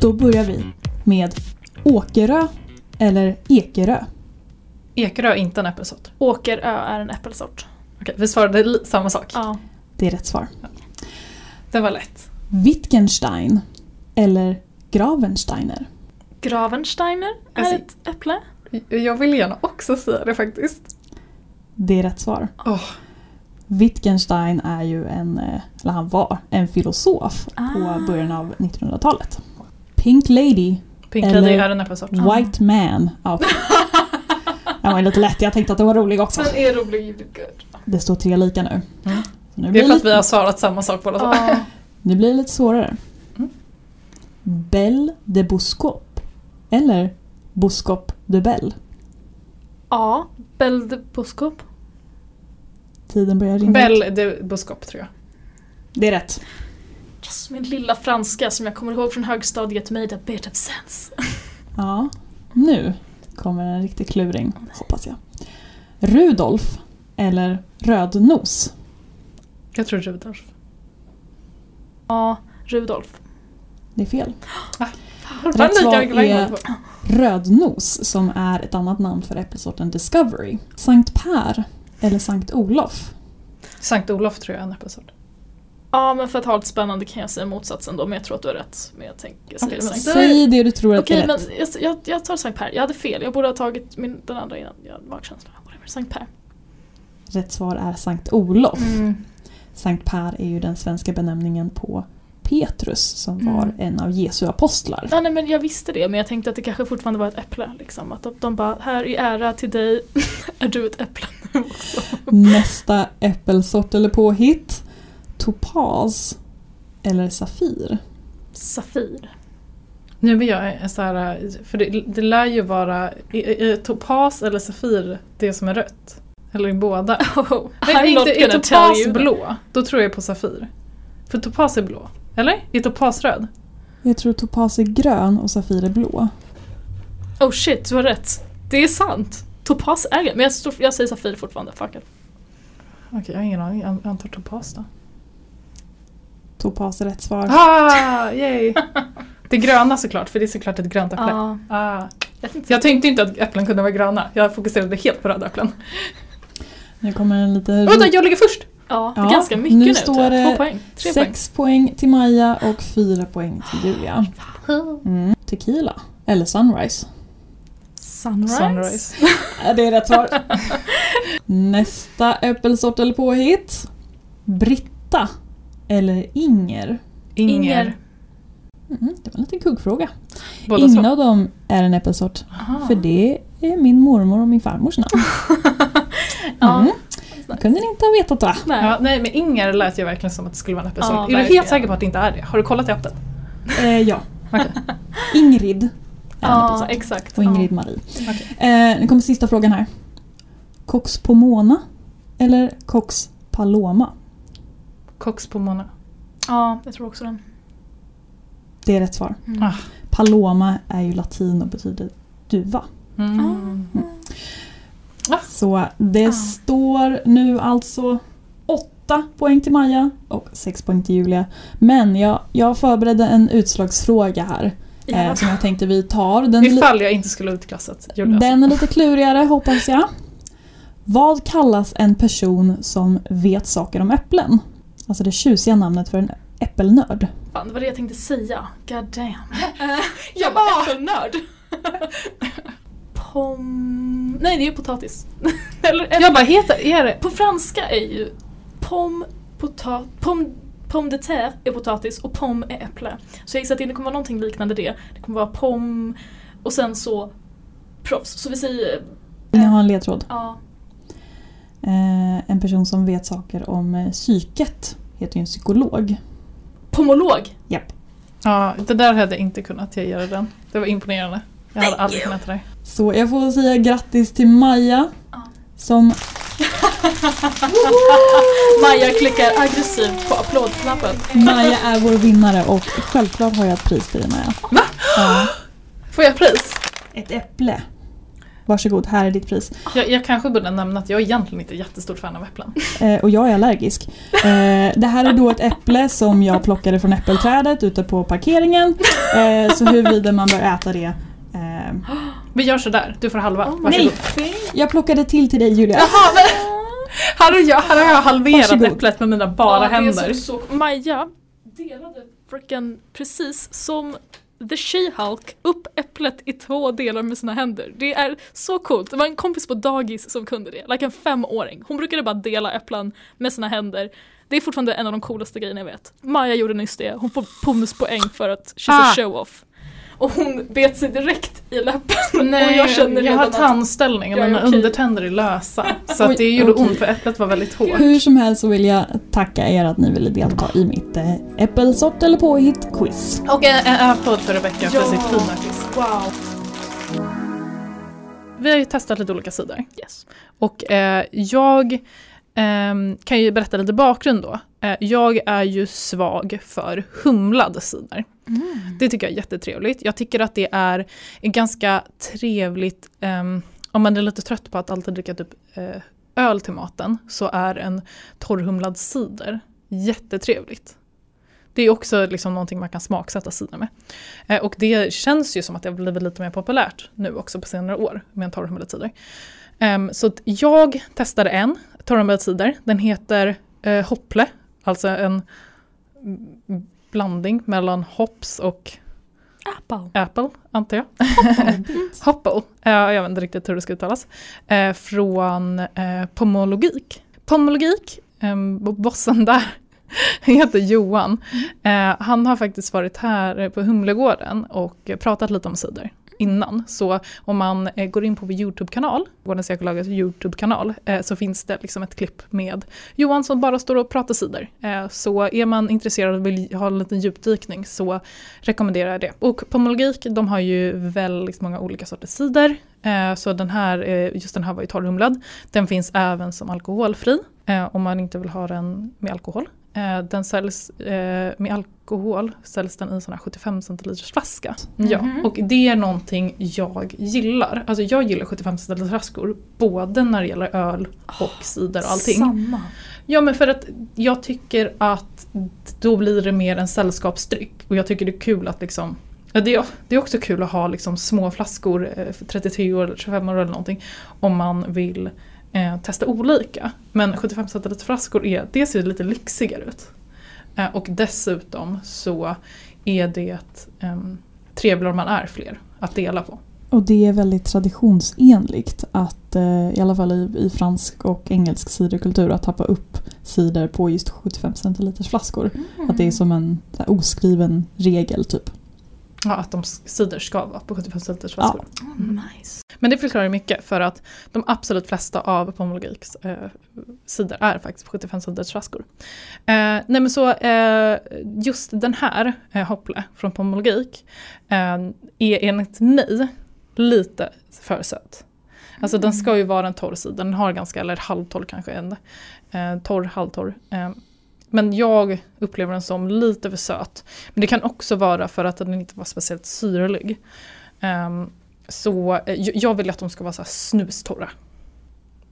Då börjar vi med Åkerö eller Ekerö. Ekerö är inte en äppelsort. Åkerö är en äppelsort. Okej, vi svarade samma sak. Ja. Det är rätt svar. Det var lätt. Wittgenstein eller Gravensteiner. Gravensteiner är Alltså- ett äpple. Jag vill gärna också säga det faktiskt. Det är rätt svar. Åh. Wittgenstein är ju en, eh, eller han var, en filosof Ah. på början av 1900-talet. Pink Lady, Pink Eller- Lady är en äppelsort. White Man. Ja. Den var lite lätt, jag tänkte att det var rolig också. Den är rolig. Det står tre lika nu. Mm. Nu, Det är för att vi lite, har svarat samma sak båda två. Ja. nu blir det lite svårare. Mm. Belle de Boskop. Eller Boskop de Belle. Ja, Belle de Boskop. Tiden börjar rinna ut. Belle de Boskop tror jag. Det är rätt. Yes, min lilla franska som jag kommer ihåg från högstadiet made a bit of sense. Ja, nu kommer en riktig kluring, hoppas jag. Rudolf eller Rödnos? Jag tror Rudolf. Ja, Rudolf. Det är fel. Rätt Rätt svar är-. Rödnos som är ett annat namn för äppelsorten Discovery. Sankt Per eller Sankt Olof? Sankt Olof tror jag är en äppelsort. Ja, men för att ha lite spännande kan jag säga motsatsen då, men jag tror att du har rätt. Men jag tänker säga Okej, men Sankt Säg det du tror att Okej, är men rätt. jag, jag, jag tar Sankt Per. Jag hade fel. Jag borde ha tagit min, den andra innan. Jag hade magkänsla. Sankt Per. Rätt svar är Sankt Olof. Mm. Sankt Per är ju den svenska benämningen på Petrus som Mm. var en av Jesu apostlar. Ja, nej, men jag visste det, men jag tänkte att det kanske fortfarande var ett äpple. Liksom. Att de, de bara, här i ära till dig är du ett äpple nu också. Nästa äppelsort eller påhitt. Topaz eller Safir? Safir. Nu vill jag en så här, för det, det lär ju vara i, i, topas eller safir det som är rött. Eller i båda. Oh, Men inte, är topas you. blå, då tror jag på safir. För topas är blå. Eller? Är topas röd? Jag tror topaz är grön och Safir är blå. Oh shit, du har rätt. Det är sant. Topaz är det, men jag, står, jag säger Safir fortfarande. Fuck it. Okej, jag har ingen aning. Jag antar topas då. Topaz är rätt svar. Ah, yay! Det gröna såklart, för det är såklart ett grönt äpple. Ja, Ah. jag tänkte Jag tänkte inte att äpplen kunde vara gröna. Jag fokuserade helt på röda äpplen. Nu kommer en lite... Vänta, jag ligger först! Ja, det är Ja, ganska mycket nu nu. står det Två poäng. Tre poäng. Sex poäng till Maja och fyra poäng till Julia. Mm. Tequila. Eller Sunrise. Sunrise. Sunrise. Det är rätt svar. Nästa äppelsort eller påhitt. Britta. Eller Inger. Inger. Inger. Mm, det var en liten kuggfråga. Båda Ingen av dem är en äppelsort. Aha. För det är min mormor och min farmors namn. Ja, Mm. Nice. kunde ni inte ha vetat va? Nej. Ja, nej men Inger lät ju verkligen som att det skulle vara en äppelsort. Ja, är du helt säker på att det inte är det? Har du kollat i äpplet? Eh, ja. Okej. Ingrid är en Ja, äppelsort. exakt. Och Ingrid Ja. Marie. Okej. Eh, nu kommer sista frågan här. Cox pomona eller Cox paloma? Cox på Mona. Ja, jag tror också den. Det är rätt svar. Mm. Ah. Paloma är ju latin och betyder duva. Mm. Så det Ah. står nu alltså åtta poäng till Maja och sex poäng till Julia. Men jag, jag förberedde en utslagsfråga här eh, Ja. som jag tänkte vi tar. Den, Ifall jag inte skulle ha utklassat Julia. den är lite klurigare hoppas jag. Vad kallas en person som vet saker om äpplen? Alltså det tjusiga namnet för en äppelnörd. Fan, det var det jag tänkte säga. God damn. jag var äppelnörd. Pom... Nej, det är potatis. Eller, Jag bara, heter, är det? På franska är ju pom, pota, pom, pom de terre är potatis och pom är äpple. Så jag gissar att det kommer vara någonting liknande det. Det kommer vara pom och sen så proffs. Så vi säger... Vill ni ha en ledtråd? Ja. Eh, en person som vet saker om eh, psyket heter ju en psykolog. Pomolog. Japp. Ja, det där hade jag inte kunnat jag göra den. Det var imponerande. Jag hade aldrig kunnat det. Så jag får säga grattis till Maja Ja. som Maja klickar aggressivt på applådknappen. Maja är vår vinnare och självklart har jag ett pris till dig Maja. Va? Ja, Får jag pris? ett äpple. Varsågod, här är ditt pris. Jag, jag kanske borde nämna att jag är egentligen inte är jättestort fan av äpplen. Eh, och jag är allergisk. Eh, det här är då ett äpple som jag plockade från äppelträdet ute på parkeringen. Eh, så huruvida man bör äta det. Eh, Vi gör sådär, du får halva. Oh, Varsågod. nej! Jag plockade till till dig Julia. Jaha, men här har jag, här har jag halverat Varsågod. äpplet med mina bara Ja, det är händer. Så, så, Maja delade frickin' precis som The She-Hulk upp äpplet i två delar med sina händer. Det är så coolt. Det var en kompis på dagis som kunde det. Like en femåring. Hon brukade bara dela äpplen med sina händer. Det är fortfarande en av de coolaste grejerna jag vet. Maja gjorde nyss det. Hon får bonuspoäng för att she's Ah. a show-off. Och hon bet sig direkt i läppen. Nej, och jag känner jag har tandställning och mina okej. undertänder är lösa. Så att det gjorde okej. ont för äpplet var väldigt hårt. Hur som helst så vill jag tacka er att ni ville delta i mitt eh, äppelsort eller påhitt-quiz. Och en, applåd för Rebecca för Ja. sitt fina quiz. Wow. Vi har ju testat lite olika sidor. Yes. Och eh, jag ehm, kan ju berätta lite bakgrund då. Eh, jag är ju svag för humlad Mm. Det tycker jag är jättetrevligt. Jag tycker att det är en ganska trevligt, um, om man är lite trött på att alltid dricka typ uh, öl till maten, så är en torrhumlad cider jättetrevligt. Det är också liksom någonting man kan smaksätta cider med. Eh, och det känns ju som att det har blivit lite mer populärt nu också på senare år med en torrhumlad cider. Um, så att jag testade en torrhumlad cider. Den heter eh, Hopple, alltså en blandning mellan hops och Apple. Apple, antar jag. Hopple, eh, jag vet inte riktigt hur det ska uttalas. Eh, från eh, Pomologik. Pomologik, eh, bossen där, heter Johan. Eh, han har faktiskt varit här på Humlegården och pratat lite om cider innan. Så om man eh, går in på vår YouTube-kanal, Gårdens Ekolagers YouTube-kanal, eh, så finns det liksom ett klipp med Johan som bara står och pratar cider. Eh, så är man intresserad och vill ha en liten djupdykning så rekommenderar jag det. Och Pomologik, de har ju väldigt många olika sorters cider. Eh, så den här, eh, just den här var ju torrhumlad. Den finns även som alkoholfri eh, om man inte vill ha den med alkohol. Eh, den säljs eh, med alkohol, säljs den i sån här 75 centiliters flaska. Ja, Mhm. och det är någonting jag gillar. Alltså jag gillar 75 centiliters flaskor både när det gäller öl och cider och allting. Samma. Ja men för att jag tycker att då blir det mer en sällskapsdryck och jag tycker det är kul att liksom ja, det, är, det är också kul att ha liksom små flaskor eh, för 33 år eller 25 år eller någonting om man vill eh, testa olika. Men 75 centiliters flaskor är, det ser lite lyxigare ut. Eh, och dessutom så är det eh, trevligare om man är fler att dela på. Och det är väldigt traditionsenligt att, eh, i alla fall i, i fransk och engelsk ciderkultur, att tappa upp cider på just 75 centiliters flaskor. Att det är som en oskriven regel typ. Ja, att de cider ska vara på 75 centiliters flaskor. Oh, nice. Men det förklarar mycket för att de absolut flesta av Pomologiks eh, sidor är faktiskt 75 sidors flaskor. Eh, nej men så eh, just den här eh, Hopple från Pomologik eh, är enligt mig lite för söt. Alltså den ska ju vara en torr sida, den har ganska, eller halvtorr kanske, en eh, torr, halvtorr. Men jag upplever den som lite för söt. Men det kan också vara för att den inte var speciellt syrlig. Um, så eh, jag vill att de ska vara så här snustorra.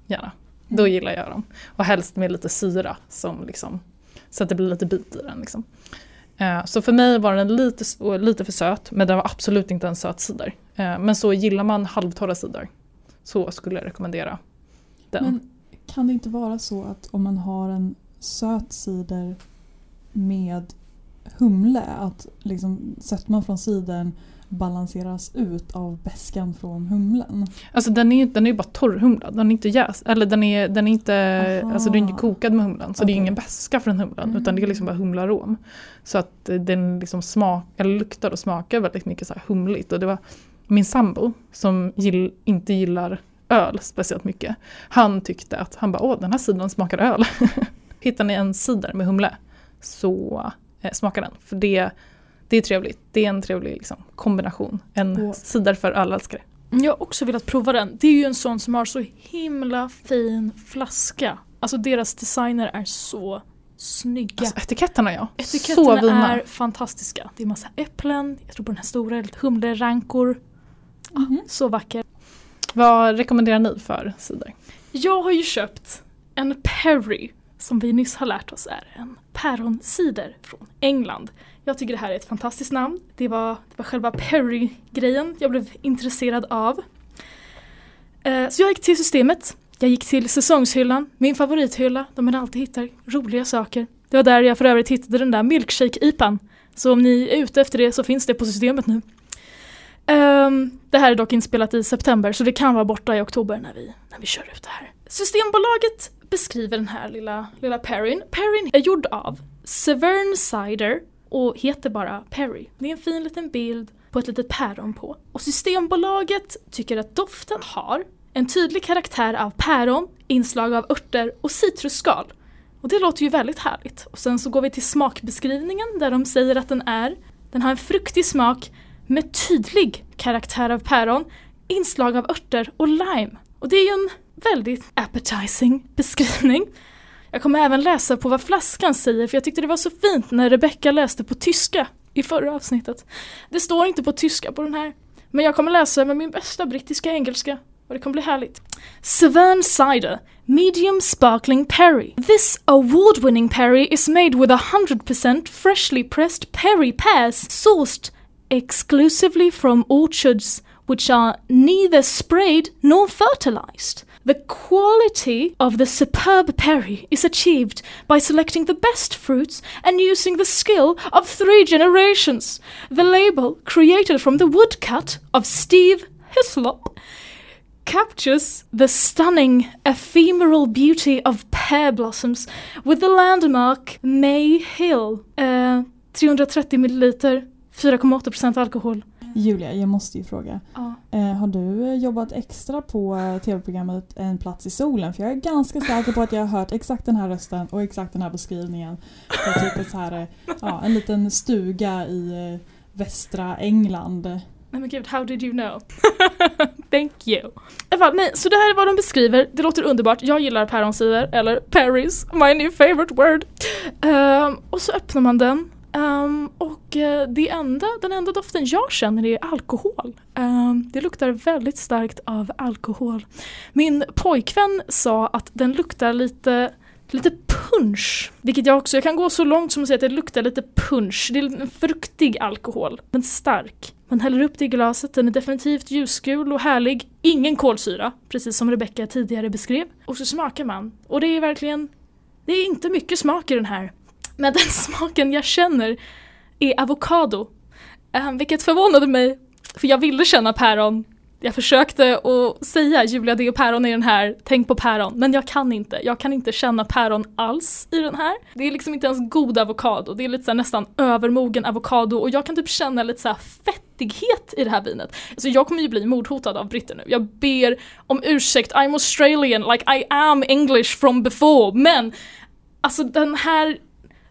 Gärna. Då Mm. gillar jag dem. Och helst med lite syra som liksom, så att det blir lite bit i den. Liksom. Eh, så för mig var den lite, lite för söt, men den var absolut inte en söt cider. Eh, men så gillar man halvtorra cider så skulle jag rekommendera den. Men kan det inte vara så att om man har en söt cider med humle att liksom sötman från cidern balanseras ut av beskan från humlen? Alltså den är ju den är bara torrhumlad, den är inte jäst. Eller den är, den är inte, Aha. alltså den är inte kokad med humlan. Så det är ingen beska från humlan utan det är liksom bara humlarom. Så att eh, den liksom smak, eller luktar och smakar väldigt mycket så här humligt. Och det var min sambo som gill, inte gillar öl speciellt mycket. Han tyckte att, han bara åh den här sidan smakar öl. Hittar ni en cider med humle så eh, smaka den. För det, det är trevligt. Det är en trevlig liksom, kombination. En Och- cider för ölälskare. Jag har också velat prova den. Det är ju en sån som har så himla fin flaska. Alltså deras designer är så snygga. Alltså, etiketterna ja. så Etiketterna fina. är fantastiska. Det är massa äpplen, jag tror på den här stora lite humlerankor. Mhm. Så vacker. Vad rekommenderar ni för cider? Jag har ju köpt en Perry som vi nyss har lärt oss är en päronsider från England. Jag tycker det här är ett fantastiskt namn. Det var, det var själva Perry-grejen jag blev intresserad av. Eh, så jag gick till systemet. Jag gick till säsongshyllan, min favorithylla, där man alltid hittar roliga saker. Det var där jag för övrigt hittade den där milkshake-ipan. Så om ni är ute efter det så finns det på systemet nu. Ehm, det här är dock inspelat i september så det kan vara borta i oktober när vi, när vi kör ut det här. Systembolaget beskriver den här lilla, lilla Perrin. Perrin är gjord av Severn Cider och heter bara Perry. Det är en fin liten bild på ett litet päron på. Och Systembolaget tycker att doften har en tydlig karaktär av päron, inslag av örter och citrusskal. Och det låter ju väldigt härligt. Och sen så går vi till smakbeskrivningen där de säger att den är den har en fruktig smak med tydlig karaktär av päron, inslag av örter och lime. Och det är ju en väldigt appetizing beskrivning. Jag kommer även läsa på vad flaskan säger för jag tyckte det var så fint när Rebecca läste på tyska i förra avsnittet. Det står inte på tyska på den här, men jag kommer läsa med min bästa brittiska engelska och det kommer bli härligt. Severn Cider, medium sparkling perry. This award-winning perry is made with 100% freshly pressed perry pears sourced exclusively from orchards which are neither sprayed nor fertilized. The quality of the superb perry is achieved by selecting the best fruits and using the skill of three generations. The label, created from the woodcut of Steve Hislop, captures the stunning ephemeral beauty of pear blossoms with the landmark May Hill. Eh, 330 milliliter, 4,8% alkohol. Julia, jag måste ju fråga. Ja. Eh, har du jobbat extra på eh, tv-programmet En plats i solen? För jag är ganska säker på att jag har hört exakt den här rösten och exakt den här beskrivningen. För typ så här, eh, ja, en liten stuga i eh, västra England. Nej men gud, how did you know? Thank you. I fall, nej, så det här är vad de beskriver. Det låter underbart. Jag gillar päronsider, eller Paris, my new favorite word. Ehm, och så öppnar man den. Um, och eh, det enda, den enda doften jag känner är alkohol. Um, det luktar väldigt starkt av alkohol. Min pojkvän sa att den luktar lite Lite punch, vilket jag också, jag kan gå så långt som att säga att det luktar lite punch. Det är en fruktig alkohol, men stark. Man häller upp det i glaset, den är definitivt ljusgul och härlig. Ingen kolsyra, precis som Rebecca tidigare beskrev. Och så smakar man. Och det är verkligen, det är inte mycket smak i den här. Men den smaken jag känner är avokado. Um, vilket förvånade mig, för jag ville känna päron. Jag försökte att säga Julia det är päron i den här, tänk på päron. Men jag kan inte, jag kan inte känna päron alls i den här. Det är liksom inte ens god avokado, det är lite så här nästan övermogen avokado och jag kan typ känna lite så här i det här vinet. Alltså jag kommer ju bli mordhotad av britter nu. Jag ber om ursäkt, I'm Australian, like I am English from before. Men alltså den här,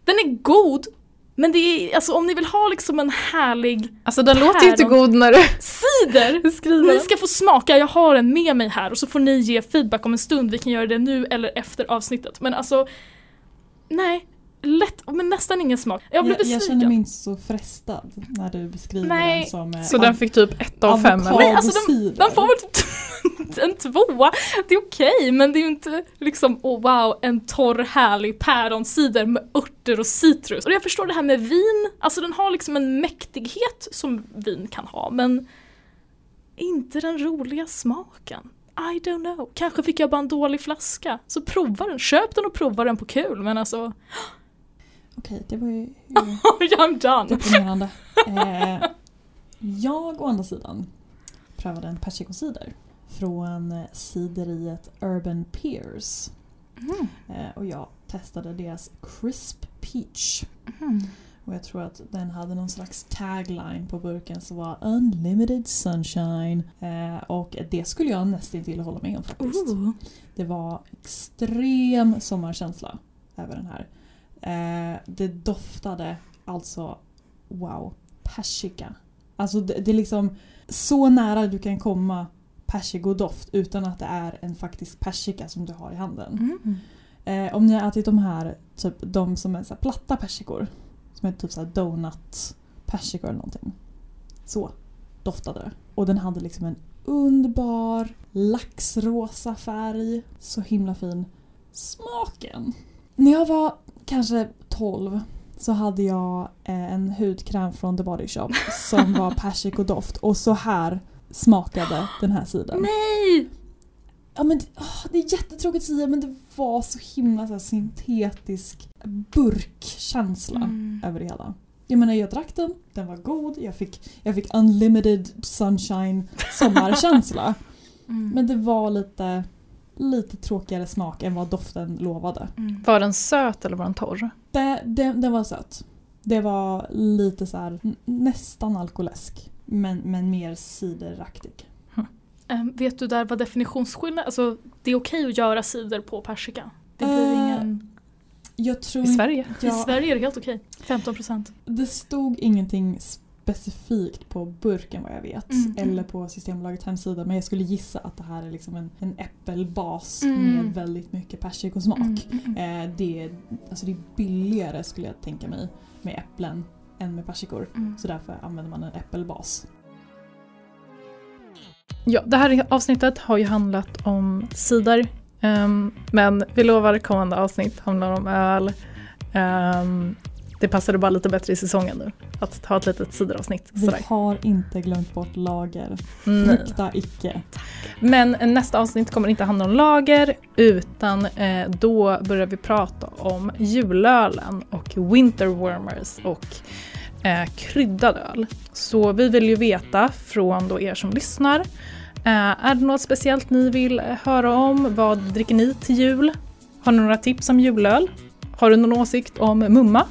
den är god. Men det är, alltså om ni vill ha liksom en härlig Alltså den låter ju inte god när du cider! skriver Ni ska få smaka, jag har en med mig här och så får ni ge feedback om en stund. Vi kan göra det nu eller efter avsnittet. Men alltså, nej. Lätt, men nästan ingen smak. Jag blev Jag, jag besviken. känner mig inte så frestad när du beskriver Nej. den som eh, Så den fick typ ett av fem eller? Nej, alltså avokadocider. Den får väl en tvåa, det är okej men det är ju inte liksom oh wow en torr härlig päronsider med örter och citrus. Och jag förstår det här med vin, alltså den har liksom en mäktighet som vin kan ha men inte den roliga smaken. I don't know. Kanske fick jag bara en dålig flaska. Så prova den, köp den och prova den på kul men alltså Okej, det var ju I'm done. deprimerande. Eh, jag å andra sidan prövade en persikocider från eh, sideriet Urban Peers. Mm. Eh, och jag testade deras Crisp Peach. Mm. Och jag tror att den hade någon slags tagline på burken som var Unlimited Sunshine. Eh, och det skulle jag nästan till hålla med om faktiskt. Ooh. Det var extrem sommarkänsla över den här. Eh, det doftade alltså, wow, persika. Alltså det, det är liksom så nära du kan komma persikodoft utan att det är en faktisk persika som du har i handen. Mm. Eh, om ni har ätit de här, typ de som är så platta persikor. Som är typ så donut persikor eller någonting. Så doftade det. Och den hade liksom en underbar laxrosa färg. Så himla fin. Smaken. När jag var kanske 12 så hade jag eh, en hudkräm från The Body Shop som var persikodoft och så här smakade den här sidan. Nej! Ja, men, det- åh, det är jättetråkigt att säga men det var så himla så här, syntetisk burkkänsla Mm. över det hela. Jag menar jag drack den, den var god, jag fick, jag fick unlimited sunshine sommarkänsla. Mm. Men det var lite, lite tråkigare smak än vad doften lovade. Mm. Var den söt eller var den torr? Det, det, den var söt. Det var lite så här, nästan alkoläsk. Men, men mer cideraktig. Ehm, vet du där vad definitionsskillnad, alltså det är okej att göra cider på persika? Det blir Eh, ingen... Jag tror I Sverige? I Ja, Sverige är det helt okej. 15%. Det stod ingenting specifikt på burken vad jag vet. Mm, mm. Eller på Systembolagets hemsida. Men jag skulle gissa att det här är liksom en, en äppelbas Mm. med väldigt mycket persikosmak. Mm, mm, mm. Eh, det, är, alltså det är billigare skulle jag tänka mig med äpplen än med persikor. Så därför använder man en äppelbas. Ja, det här avsnittet har ju handlat om cider. ehm, men vi lovar kommande avsnitt handlar om öl. Ehm, det passade bara lite bättre i säsongen nu. Att ha ett litet cideravsnitt. Vi Sådär. har inte glömt bort lager. Nej. Frukta icke. Men nästa avsnitt kommer inte handla om lager utan eh, då börjar vi prata om julölen och winterwarmers och eh, kryddad öl. Så vi vill ju veta från då er som lyssnar. Eh, är det något speciellt ni vill eh, höra om? Vad dricker ni till jul? Har ni några tips om julöl? Har du någon åsikt om mumma?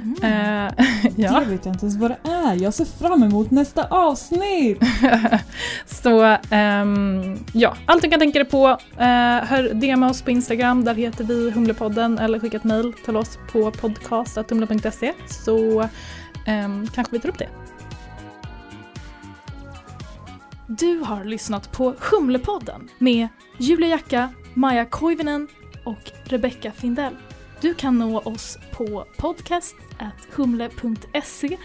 Mm. Eh, ja. Det vet jag inte ens vad det är. Jag ser fram emot nästa avsnitt! Så ehm, ja, allt du kan tänka dig på. Uh, hör DMa oss på Instagram, där heter vi Humlepodden eller skicka ett mejl till oss på podcast.humle.se så ehm, kanske vi tar upp det. Du har lyssnat på Humlepodden med Julia Jacka, Maja Koivinen och Rebecca Findell. Du kan nå oss på podcast.humle.se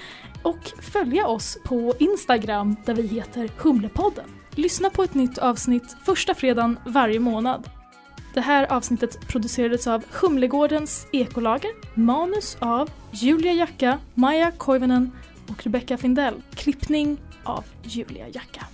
och följa oss på Instagram där vi heter Humlepodden. Lyssna på ett nytt avsnitt första fredagen varje månad. Det här avsnittet producerades av Humlegårdens ekolager, manus av Julia Jacka, Maja Koivunen och Rebecca Findell. Klippning av Julia Jacka.